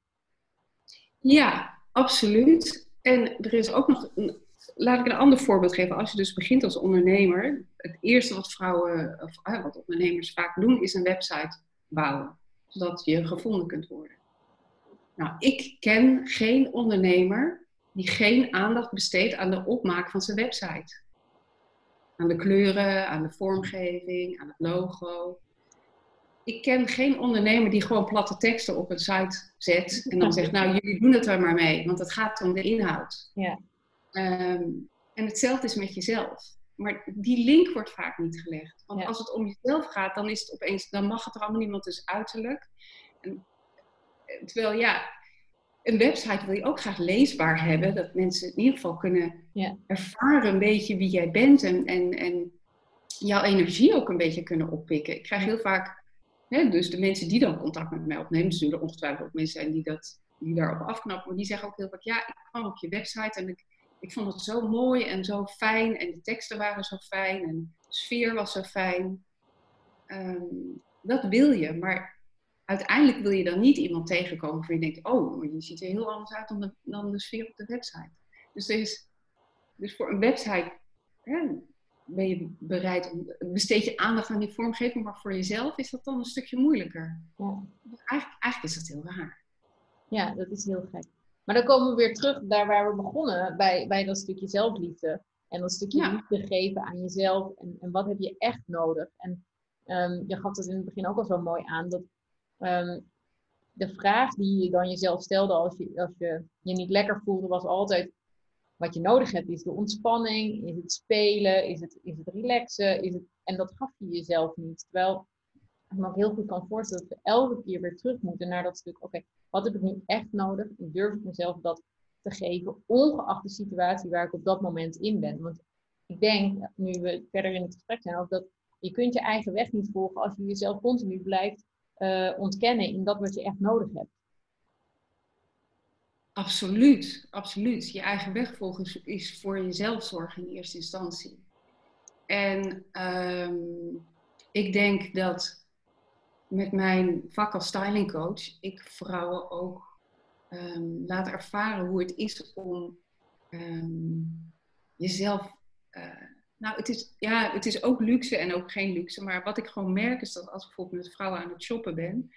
Ja, absoluut. En er is ook nog, een, laat ik een ander voorbeeld geven. Als je dus begint als ondernemer, het eerste wat vrouwen, of uh, wat ondernemers vaak doen, is een website bouwen zodat je gevonden kunt worden. Nou, ik ken geen ondernemer die geen aandacht besteedt aan de opmaak van zijn website. Aan de kleuren, aan de vormgeving, aan het logo. Ik ken geen ondernemer die gewoon platte teksten op een site zet en dan zegt, nou jullie doen het er maar mee, want het gaat om de inhoud. Ja. Um, en hetzelfde is met jezelf. Maar die link wordt vaak niet gelegd. Want als het om jezelf gaat, dan is het opeens, dan mag het er allemaal niemand dus uiterlijk. En, eh, terwijl ja, een website wil je ook graag leesbaar hebben. Dat mensen in ieder geval kunnen ja. ervaren een beetje wie jij bent en, en, en jouw energie ook een beetje kunnen oppikken. Ik krijg heel vaak dus de mensen die dan contact met mij opnemen, er zullen ongetwijfeld ook mensen zijn die, dat, die daarop afknappen, maar die zeggen ook heel vaak, ja, ik kwam op je website en ik, ik vond het zo mooi en zo fijn en de teksten waren zo fijn en de sfeer was zo fijn. Ehm, dat wil je, maar uiteindelijk wil je dan niet iemand tegenkomen waarvan je denkt, oh, je ziet er heel anders uit dan de, dan de sfeer op de website. Dus, er is, dus voor een website hè, ben je bereid om, besteed je aandacht aan die vormgeving, maar voor jezelf is dat dan een stukje moeilijker. Ja. Eigenlijk, eigenlijk is dat heel raar. Ja, dat is heel gek. Maar dan komen we weer terug daar waar we begonnen, bij, bij dat stukje zelfliefde. En dat stukje liefde geven aan jezelf. En, en wat heb je echt nodig? En um, je gaf het in het begin ook al zo mooi aan, dat ehm, de vraag die je dan jezelf stelde als je, als je je niet lekker voelde, was altijd wat je nodig hebt. Is de ontspanning, is het spelen, is het, is het relaxen, is het... en dat gaf je jezelf niet. Terwijl ik me ook heel goed kan voorstellen dat we elke keer weer terug moeten naar dat stuk, oké, wat heb ik nu echt nodig? En durf ik mezelf dat te geven, ongeacht de situatie waar ik op dat moment in ben. Want ik denk, nu we verder in het gesprek zijn, ook dat je kunt je eigen weg niet volgen als je jezelf continu blijft uh, ontkennen in dat wat je echt nodig hebt. Absoluut, absoluut. Je eigen weg volgen is, voor jezelf zorgen in eerste instantie. En ehm, ik denk dat met mijn vak als stylingcoach ik vrouwen ook um, laat ervaren hoe het is om ehm, jezelf uh, nou, het is, ja, het is ook luxe en ook geen luxe. Maar wat ik gewoon merk is dat als ik bijvoorbeeld met vrouwen aan het shoppen ben,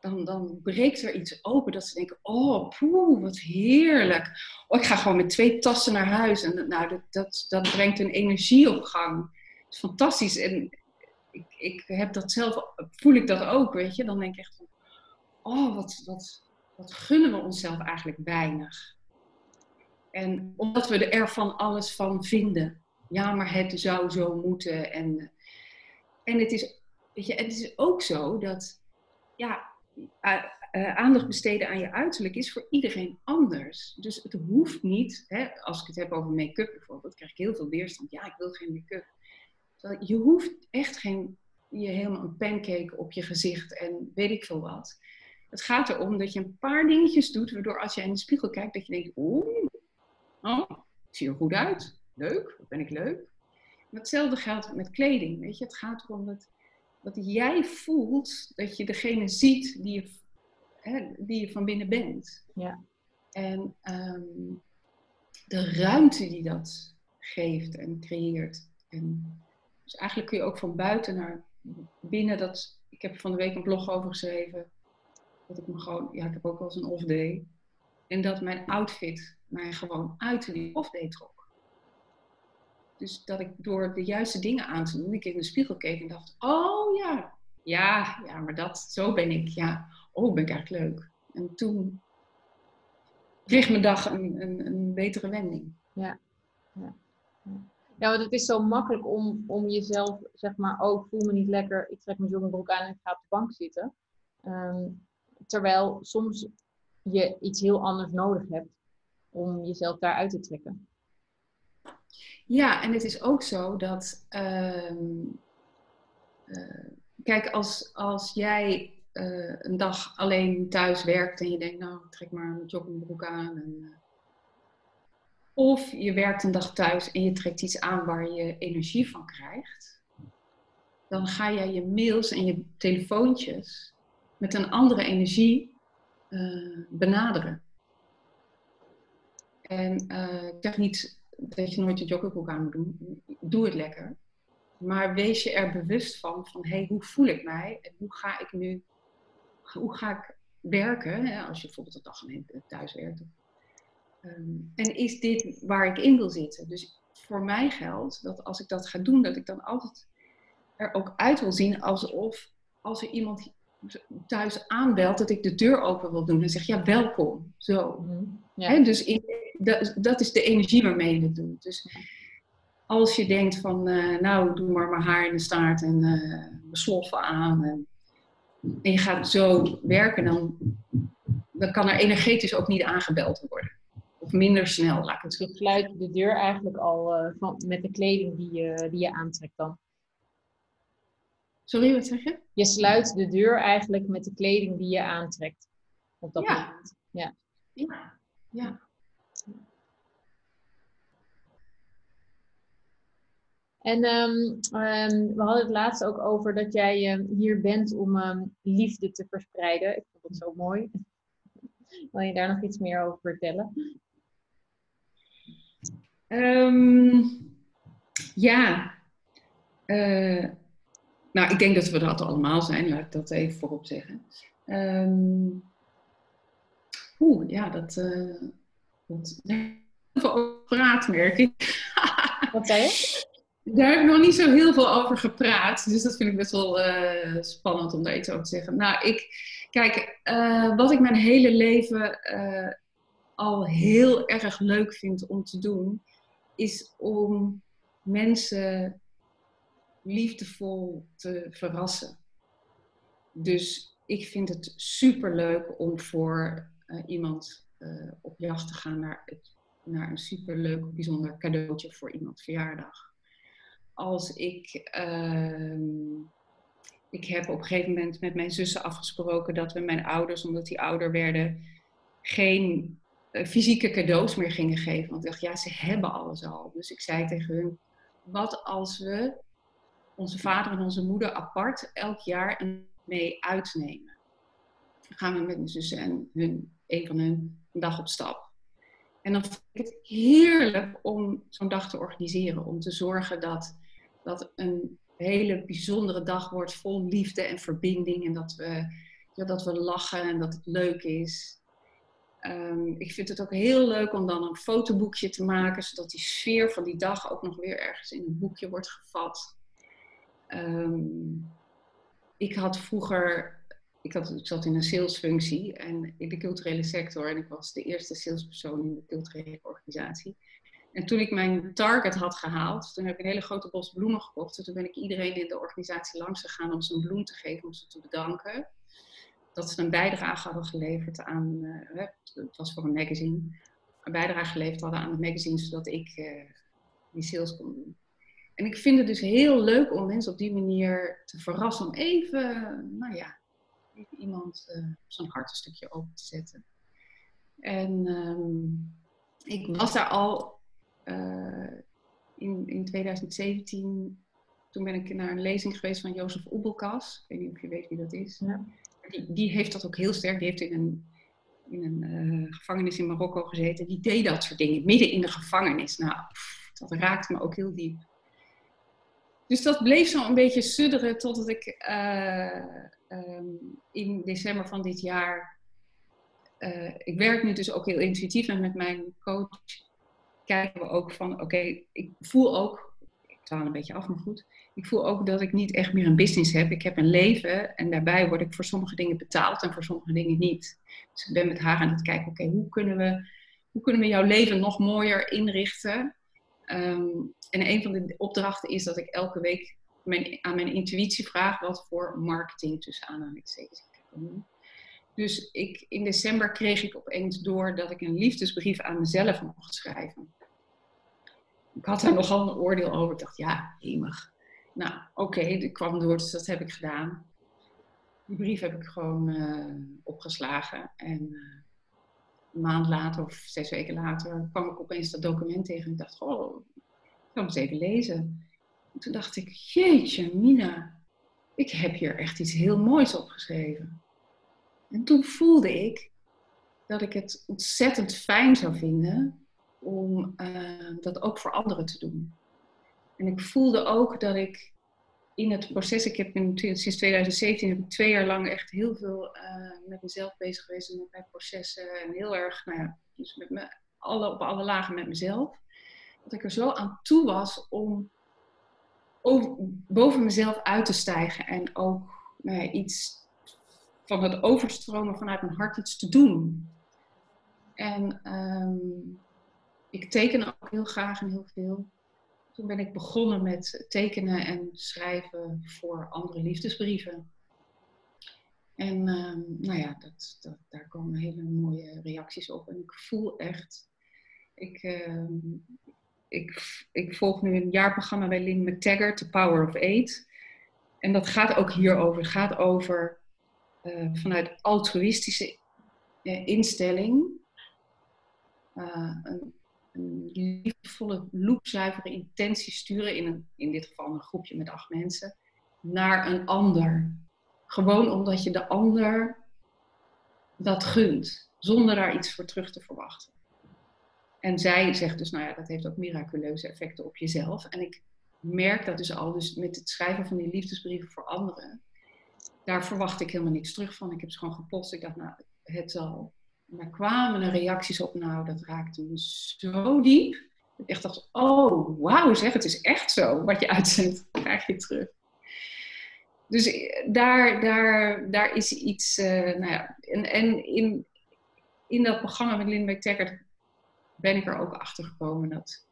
dan, dan breekt er iets open dat ze denken: Oh, poeh, wat heerlijk. Oh, ik ga gewoon met twee tassen naar huis. En nou, dat, dat, dat brengt een energie op gang. Het is fantastisch. En ik, ik heb dat zelf, voel ik dat ook, weet je. Dan denk ik echt van: Oh, wat, wat, wat gunnen we onszelf eigenlijk weinig. En omdat we er van alles van vinden ja, maar het zou zo moeten. En, en het, is, weet je, het is ook zo dat ja, uh, aandacht besteden aan je uiterlijk is voor iedereen anders. Dus het hoeft niet, hè, als ik het heb over make-up bijvoorbeeld, krijg ik heel veel weerstand. Ja, ik wil geen make-up. Je hoeft echt geen, je helemaal een pancake op je gezicht en weet ik veel wat. Het gaat erom dat je een paar dingetjes doet, waardoor als je in de spiegel kijkt, dat je denkt, oeh, oh, ik zie er goed uit leuk, wat ben ik leuk. Hetzelfde geldt met kleding, weet je. Het gaat erom dat, dat jij voelt dat je degene ziet die je, hè, die je van binnen bent. Ja. En ehm, de ruimte die dat geeft en creëert. En dus eigenlijk kun je ook van buiten naar binnen dat... Ik heb van de week een blog over geschreven. Dat ik me gewoon... Ja, ik heb ook wel eens een off day. En dat mijn outfit mij gewoon uit die off day trok. Dus dat ik door de juiste dingen aan te doen, ik in de spiegel keek en dacht, oh ja, ja, ja, maar dat, zo ben ik. Ja, oh, ben ik eigenlijk leuk. En toen kreeg mijn dag een, een, een betere wending. Ja. ja. Ja, want het is zo makkelijk om, om jezelf, zeg maar, oh, voel me niet lekker, ik trek mijn joggingbroek aan en ik ga op de bank zitten. Ehm, terwijl soms je iets heel anders nodig hebt om jezelf daaruit te trekken. Ja, en het is ook zo dat. Ehm, eh, kijk, als, als jij uh, een dag alleen thuis werkt en je denkt, nou, trek maar een joggingbroek aan. En, uh, of je werkt een dag thuis en je trekt iets aan waar je energie van krijgt. Dan ga jij je mails en je telefoontjes met een andere energie benaderen. En ik zeg niet dat je nooit je joggingbroek aan moet doen. Doe het lekker. Maar wees je er bewust van, van hey, hoe voel ik mij? En hoe ga ik nu, hoe ga ik werken? Als je bijvoorbeeld een dag alleen thuis werkt. Um, en is dit waar ik in wil zitten? Dus voor mij geldt dat als ik dat ga doen, dat ik dan altijd er ook uit wil zien alsof als er iemand thuis aanbelt, dat ik de deur open wil doen en zeg ja, welkom. Zo. Mhm. dus in, dat, dat, is de energie waarmee je het doet. Dus als je denkt van, uh, nou, doe maar mijn haar in de staart en uh, mijn sloffen aan. En, en, je gaat zo werken, dan, dan kan er energetisch ook niet aangebeld worden. Of minder snel, laat ik het zo Je sluit de deur eigenlijk al uh, van, met de kleding die je, die je aantrekt dan. Sorry, wat zeg je? Je sluit de deur eigenlijk met de kleding die je aantrekt. Op dat Ja. moment. Ja. Ja. ja. En ehm, ehm, we hadden het laatst ook over dat jij ehm, hier bent om liefde te verspreiden. Ik vond het zo mooi. Wil je daar nog iets meer over vertellen? Ehm, ja. Eh, nou, ik denk dat we dat allemaal zijn, laat ik dat even voorop zeggen. Ehm, Oeh, ja, dat. dat heel veel over praat, merk ik. Wat zei je? Daar heb ik nog niet zo heel veel over gepraat. Dus dat vind ik best wel eh, spannend om daar iets over te zeggen. Nou, ik, kijk, eh, wat ik mijn hele leven al heel erg leuk vind om te doen, is om mensen liefdevol te verrassen. Dus ik vind het super leuk om voor eh, iemand eh, op jacht te gaan naar, het, naar een super leuk, bijzonder cadeautje voor iemands verjaardag als ik. ehm, ik heb op een gegeven moment met mijn zussen afgesproken dat we mijn ouders, omdat die ouder werden, geen fysieke cadeaus meer gingen geven. Want ik dacht, ja, ze hebben alles al. Dus ik zei tegen hun: wat als we onze vader en onze moeder apart elk jaar mee uitnemen? Dan gaan we met mijn zussen en hun, een van hun een dag op stap. En dan vind ik het heerlijk om zo'n dag te organiseren. Om te zorgen dat dat een hele bijzondere dag wordt vol liefde en verbinding. En dat we, ja, dat we lachen en dat het leuk is. Ehm, ik vind het ook heel leuk om dan een fotoboekje te maken, zodat die sfeer van die dag ook nog weer ergens in een boekje wordt gevat. Ehm, ik had vroeger, ik, ik zat in een salesfunctie en in de culturele sector en ik was de eerste salespersoon in de culturele organisatie. En toen ik mijn target had gehaald, toen heb ik een hele grote bos bloemen gekocht. En toen ben ik iedereen in de organisatie langs gegaan om ze een bloem te geven, om ze te bedanken. Dat ze een bijdrage hadden geleverd aan, eh, het was voor een magazine, een bijdrage geleverd hadden aan het magazine, zodat ik eh, die sales kon doen. En ik vind het dus heel leuk om mensen op die manier te verrassen, om even, nou ja, iemand uh, zo'n hart een stukje open te zetten. En um, ik was daar al in, in 2017, toen ben ik naar een lezing geweest van Jozef Oebelkas. Ik weet niet of je weet wie dat is. Die, die heeft dat ook heel sterk. Die heeft in een, in een uh, gevangenis in Marokko gezeten. Die deed dat soort dingen, midden in de gevangenis. Nou, dat raakte me ook heel diep. Dus dat bleef zo een beetje sudderen totdat ik uh, um, in december van dit jaar. Uh, ik werk nu dus ook heel intuïtief en met mijn coach kijken we ook van, oké, ik voel ook, ik dwaal een beetje af, maar goed, ik voel ook dat ik niet echt meer een business heb. Ik heb een leven en daarbij word ik voor sommige dingen betaald en voor sommige dingen niet. Dus ik ben met haar aan het kijken, oké, hoe, kunnen we, hoe kunnen we jouw leven nog mooier inrichten? Um, en een van de opdrachten is dat ik elke week aan mijn intuïtie vraag wat voor marketing tussen aanhalingstekens ik kan doen. Dus ik, in december kreeg ik opeens door dat ik een liefdesbrief aan mezelf mocht schrijven. Ik had daar nogal een oordeel over. Ik dacht, ja, hemig. Nou, oké, okay, ik kwam door, dus dat heb ik gedaan. Die brief heb ik gewoon uh, opgeslagen. En uh, een maand later of zes weken later kwam ik opeens dat document tegen. En ik dacht, oh, ik hem eens even lezen. En toen dacht ik, jeetje, Mina, ik heb hier echt iets heel moois opgeschreven. En toen voelde ik dat ik het ontzettend fijn zou vinden om uh, dat ook voor anderen te doen. En ik voelde ook dat ik in het proces, ik heb in, sinds 2017 heb ik twee jaar lang echt heel veel uh, met mezelf bezig geweest en met mijn processen en heel erg, nou ja, dus met me, alle, op alle lagen met mezelf. Dat ik er zo aan toe was om boven mezelf uit te stijgen en ook nou ja, iets van het overstromen vanuit mijn hart iets te doen. En um, ik teken ook heel graag en heel veel. Toen ben ik begonnen met tekenen en schrijven voor andere liefdesbrieven. En um, nou ja, dat, dat, daar komen hele mooie reacties op. En ik voel echt. Ik, um, ik, ik volg nu een jaarprogramma bij Lynn McTaggart, The Power of Eight. en dat gaat ook hierover. Het gaat over uh, vanuit altruïstische uh, instelling. Een, een liefdevolle, loepzuivere intentie sturen in, een, in dit geval een groepje met acht mensen naar een ander. Gewoon omdat je de ander dat gunt, zonder daar iets voor terug te verwachten. En zij zegt dus, nou ja, dat heeft ook miraculeuze effecten op jezelf. En ik merk dat dus al, dus met het schrijven van die liefdesbrieven voor anderen, daar verwacht ik helemaal niks terug van. Ik heb ze gewoon gepost. Ik dacht, nou, het zal. En daar kwamen er reacties op, nou, dat raakte me zo diep. Ik echt dacht, oh, wauw, zeg, het is echt zo. Wat je uitzendt, krijg je terug. Dus eh, daar, daar, daar is iets, uh, nou ja, en, en in, in dat programma met Lindbeck Taggart ben ik er ook achter gekomen dat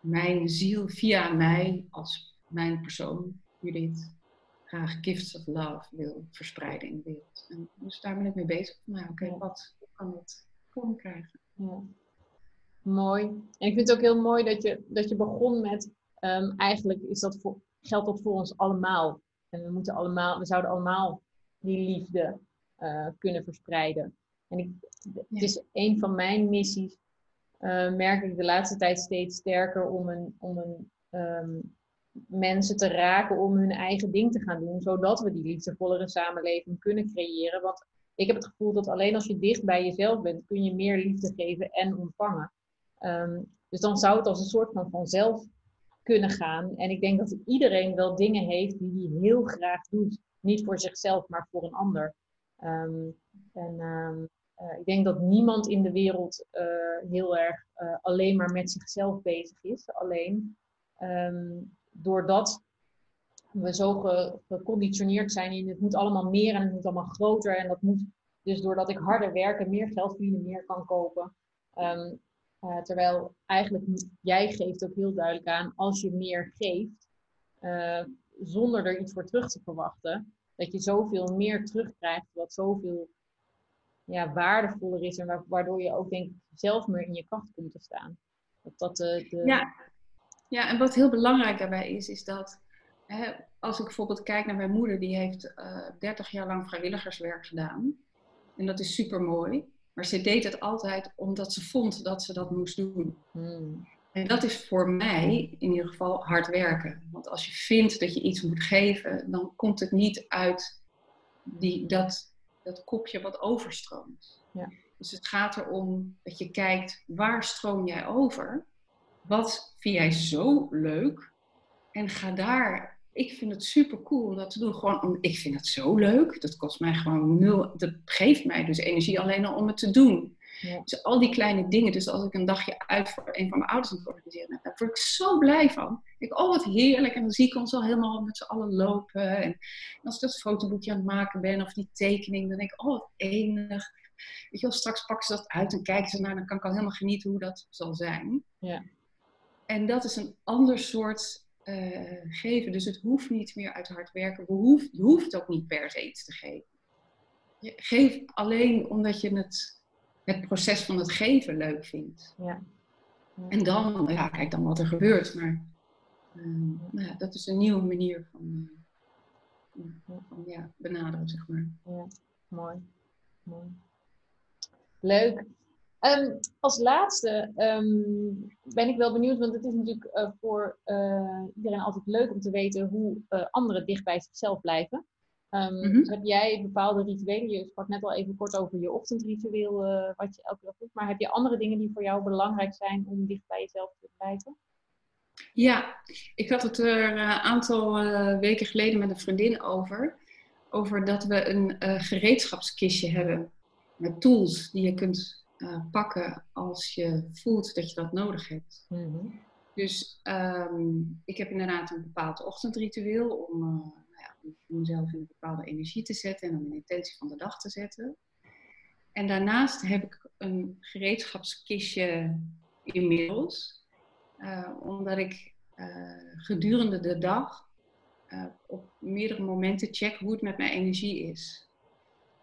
mijn ziel via mij als mijn persoon, Judith, graag gifts of love wil verspreiden in de wereld. En dus daar ben ik mee bezig. Nou, oké, okay, wat kan vorm krijgen? Ja. Mooi. En ik vind het ook heel mooi dat je, dat je begon met, um, eigenlijk is dat voor, geldt dat voor ons allemaal. En we, moeten allemaal, we zouden allemaal die liefde uh, kunnen verspreiden. En ik, het is een van mijn missies uh, merk ik de laatste tijd steeds sterker om, een, om een, um, mensen te raken om hun eigen ding te gaan doen, zodat we die liefdevollere samenleving kunnen creëren. Want ik heb het gevoel dat alleen als je dicht bij jezelf bent, kun je meer liefde geven en ontvangen. Um, dus dan zou het als een soort van vanzelf kunnen gaan. En ik denk dat iedereen wel dingen heeft die hij heel graag doet. Niet voor zichzelf, maar voor een ander. Um, en uh, ik denk dat niemand in de wereld uh, heel erg uh, alleen maar met zichzelf bezig is. Alleen doordat we zo ge geconditioneerd zijn in het moet allemaal meer en het moet allemaal groter. En dat moet dus doordat ik harder werk en meer geld verdienen, meer kan kopen. Um, terwijl eigenlijk jij geeft ook heel duidelijk aan, als je meer geeft, zonder er iets voor terug te verwachten, dat je zoveel meer terugkrijgt, wat zoveel ja, waardevoller is en waardoor je ook denk ik zelf meer in je kracht komt te staan. Dat dat de, de... Ja. ja, en wat heel belangrijk daarbij is, is dat hè, als ik bijvoorbeeld kijk naar mijn moeder, die heeft uh, eh, 30 jaar lang vrijwilligerswerk gedaan. En dat is super mooi. Maar ze deed het altijd omdat ze vond dat ze dat moest doen. Hmm. En dat is voor mij in ieder geval hard werken. Want als je vindt dat je iets moet geven, dan komt het niet uit die, dat, dat kopje wat overstroomt. Ja. Dus het gaat erom dat je kijkt, waar stroom jij over? Wat vind jij zo leuk? En ga daar. Ik vind het super cool om dat te doen. Gewoon, ik vind het zo leuk. Dat kost mij gewoon nul. Dat geeft mij dus energie alleen al om het te doen. Ja. Dus al die kleine dingen. Dus als ik een dagje uit voor een van mijn ouders moet organiseren, daar word ik zo blij van. Ik, oh wat heerlijk. En dan zie ik ons al helemaal met z'n allen lopen. En als ik dat fotoboekje aan het maken ben of die tekening, dan denk ik, oh wat enig. Weet je wel, straks pakken ze dat uit en kijken ze naar, dan kan ik al helemaal genieten hoe dat zal zijn. Ja. En dat is een ander soort uh, geven. Dus het hoeft niet meer uit hard werken. Je hoeft, je hoeft ook niet per se iets te geven. Je geeft alleen omdat je het het proces van het geven leuk vindt. Ja. En dan, ja, kijk dan wat er gebeurt. Maar uh, nou ja, dat is een nieuwe manier van, uh, van ja, benaderen, zeg maar. Ja, mooi. mooi. Leuk. Um, als laatste um, ben ik wel benieuwd, want het is natuurlijk uh, voor iedereen altijd leuk om te weten hoe anderen dicht bij zichzelf blijven. Um, Heb jij bepaalde rituelen? Je sprak net al even kort over je ochtendritueel, wat je elke dag doet. Maar heb je andere dingen die voor jou belangrijk zijn om dicht bij jezelf te blijven? Ja, ik had het er een aantal weken geleden met een vriendin over. Over dat we een gereedschapskistje hebben met tools die je kunt pakken als je voelt dat je dat nodig hebt. Mm -hmm. Dus um, ik heb inderdaad een bepaald ochtendritueel om om mezelf in een bepaalde energie te zetten en om een intentie van de dag te zetten. En daarnaast heb ik een gereedschapskistje inmiddels, uh, omdat ik gedurende de dag op meerdere momenten check hoe het met mijn energie is.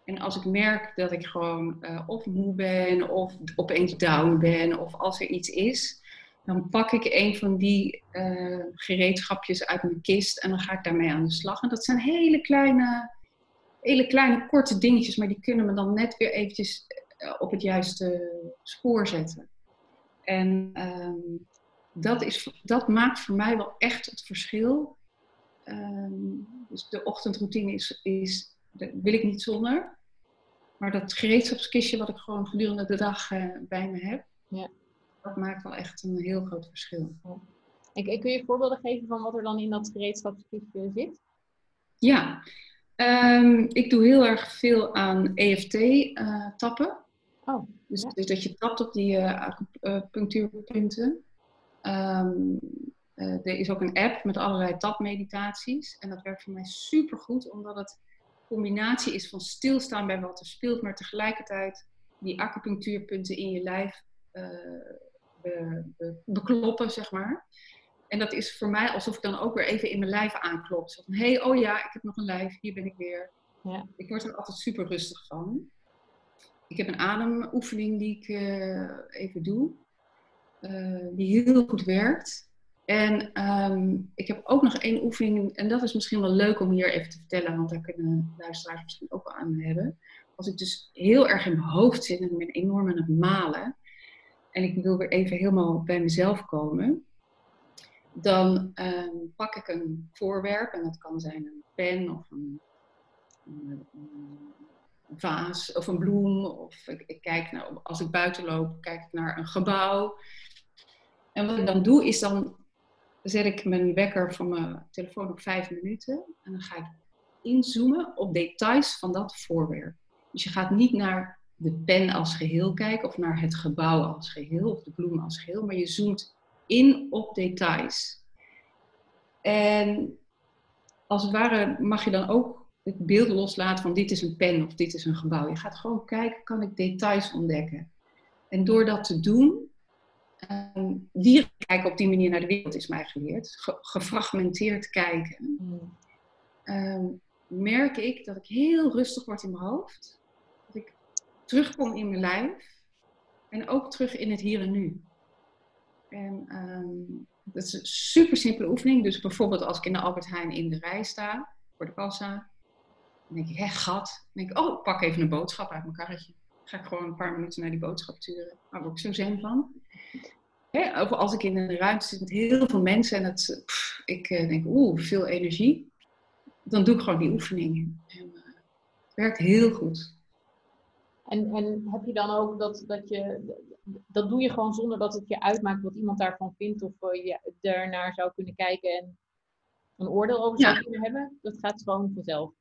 En als ik merk dat ik gewoon of moe ben of opeens down ben of als er iets is, dan pak ik een van die uh, gereedschapjes uit mijn kist en dan ga ik daarmee aan de slag. En dat zijn hele kleine, hele kleine korte dingetjes, maar die kunnen me dan net weer eventjes eh, op het juiste spoor zetten. En um, dat, is, dat maakt voor mij wel echt het verschil. Um, dus de ochtendroutine is, is, wil ik niet zonder. Maar dat gereedschapskistje wat ik gewoon gedurende de dag uh, bij me heb, ja. dat maakt wel echt een heel groot verschil. En kun je voorbeelden geven van wat er dan in dat gereedschapskistje zit? Ja, um, ik doe heel erg veel aan EFT-tappen. Uh, oh, dus, ja. dus, dat je tapt op die acupunctuurpunten. Um, uh, er is ook een app met allerlei tapmeditaties. En dat werkt voor mij super goed, omdat het combinatie is van stilstaan bij wat er speelt, maar tegelijkertijd die acupunctuurpunten in je lijf uh, be, be, bekloppen, zeg maar. En dat is voor mij alsof ik dan ook weer even in mijn lijf aanklop. Zo van, hé, hey, oh ja, ik heb nog een lijf, hier ben ik weer. Ja. Ik word er altijd super rustig van. Ik heb een ademoefening die ik uh, even doe, uh, die heel goed werkt. En um, ik heb ook nog één oefening, en dat is misschien wel leuk om hier even te vertellen, want daar kunnen luisteraars misschien ook wel aan hebben. Als ik dus heel erg in mijn hoofd zit en ik ben enorm aan het malen, en ik wil weer even helemaal bij mezelf komen, dan um, pak ik een voorwerp, en dat kan zijn een pen of een, een, een vaas of een bloem, of ik, ik kijk naar, als ik buiten loop, kijk ik naar een gebouw. En wat ik dan doe, is dan zet ik mijn wekker van mijn telefoon op vijf minuten. En dan ga ik inzoomen op details van dat voorwerp. Dus je gaat niet naar de pen als geheel kijken of naar het gebouw als geheel of de bloem als geheel, maar je zoomt in op details. En als het ware mag je dan ook het beeld loslaten van dit is een pen of dit is een gebouw. Je gaat gewoon kijken, kan ik details ontdekken? En door dat te doen, Um, dieren kijken op die manier naar de wereld is mij geleerd. gefragmenteerd kijken. Hmm. Ehm, merk ik dat ik heel rustig word in mijn hoofd. Dat ik terugkom in mijn lijf. En ook terug in het hier en nu. En um, dat is een super simpele oefening. Dus bijvoorbeeld als ik in de Albert Heijn in de rij sta, voor de kassa. Dan denk ik, hé, gat. Dan denk ik, oh, pak even een boodschap uit mijn karretje. ga ik gewoon een paar minuten naar die boodschap sturen. Daar word ik zo zen van. Hè, of als ik in een ruimte zit met heel veel mensen en het, ik eh, denk, oeh, veel energie. Dan doe ik gewoon die oefeningen. En, uh, het werkt heel goed. En, en heb je dan ook dat, dat je, dat doe je gewoon zonder dat het je uitmaakt wat iemand daarvan vindt of uh, je daarnaar zou kunnen kijken en een oordeel over zou kunnen hebben? Dat gaat gewoon vanzelf.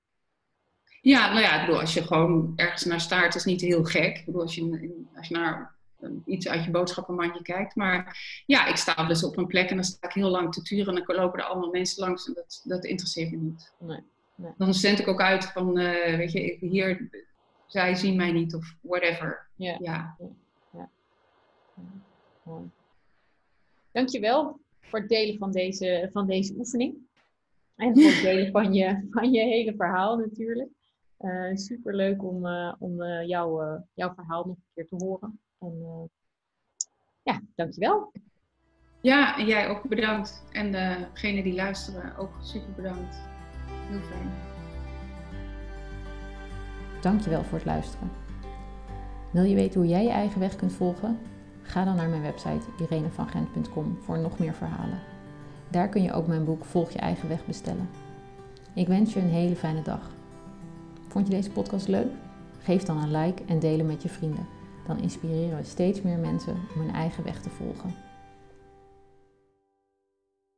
Ja, nou ja, ik bedoel, als je gewoon ergens naar staart, is niet heel gek. Ik bedoel, als je, als je naar iets uit je boodschappenmandje kijkt. Maar ja, ik sta dus op een plek en dan sta ik heel lang te turen en dan lopen er allemaal mensen langs en dat, dat interesseert me niet. Nee, nee. Dan zend ik ook uit van, uh, weet je, hier, zij zien mij niet of whatever. Ja. ja. ja. ja. Dankjewel voor het delen van deze, van deze oefening. En voor het delen van je, van je hele verhaal natuurlijk. Uh, eh, Super leuk om, uh, om uh, jou, jouw verhaal nog een keer te horen. En uh, ja, dankjewel. Ja, en jij ook bedankt. En degenen die luisteren ook super bedankt. Heel fijn. Dankjewel voor het luisteren. Wil je weten hoe jij je eigen weg kunt volgen? Ga dan naar mijn website irenevangent.com voor nog meer verhalen. Daar kun je ook mijn boek Volg je eigen weg bestellen. Ik wens je een hele fijne dag. Vond je deze podcast leuk? Geef dan een like en deel hem met je vrienden dan inspireren we steeds meer mensen om hun eigen weg te volgen.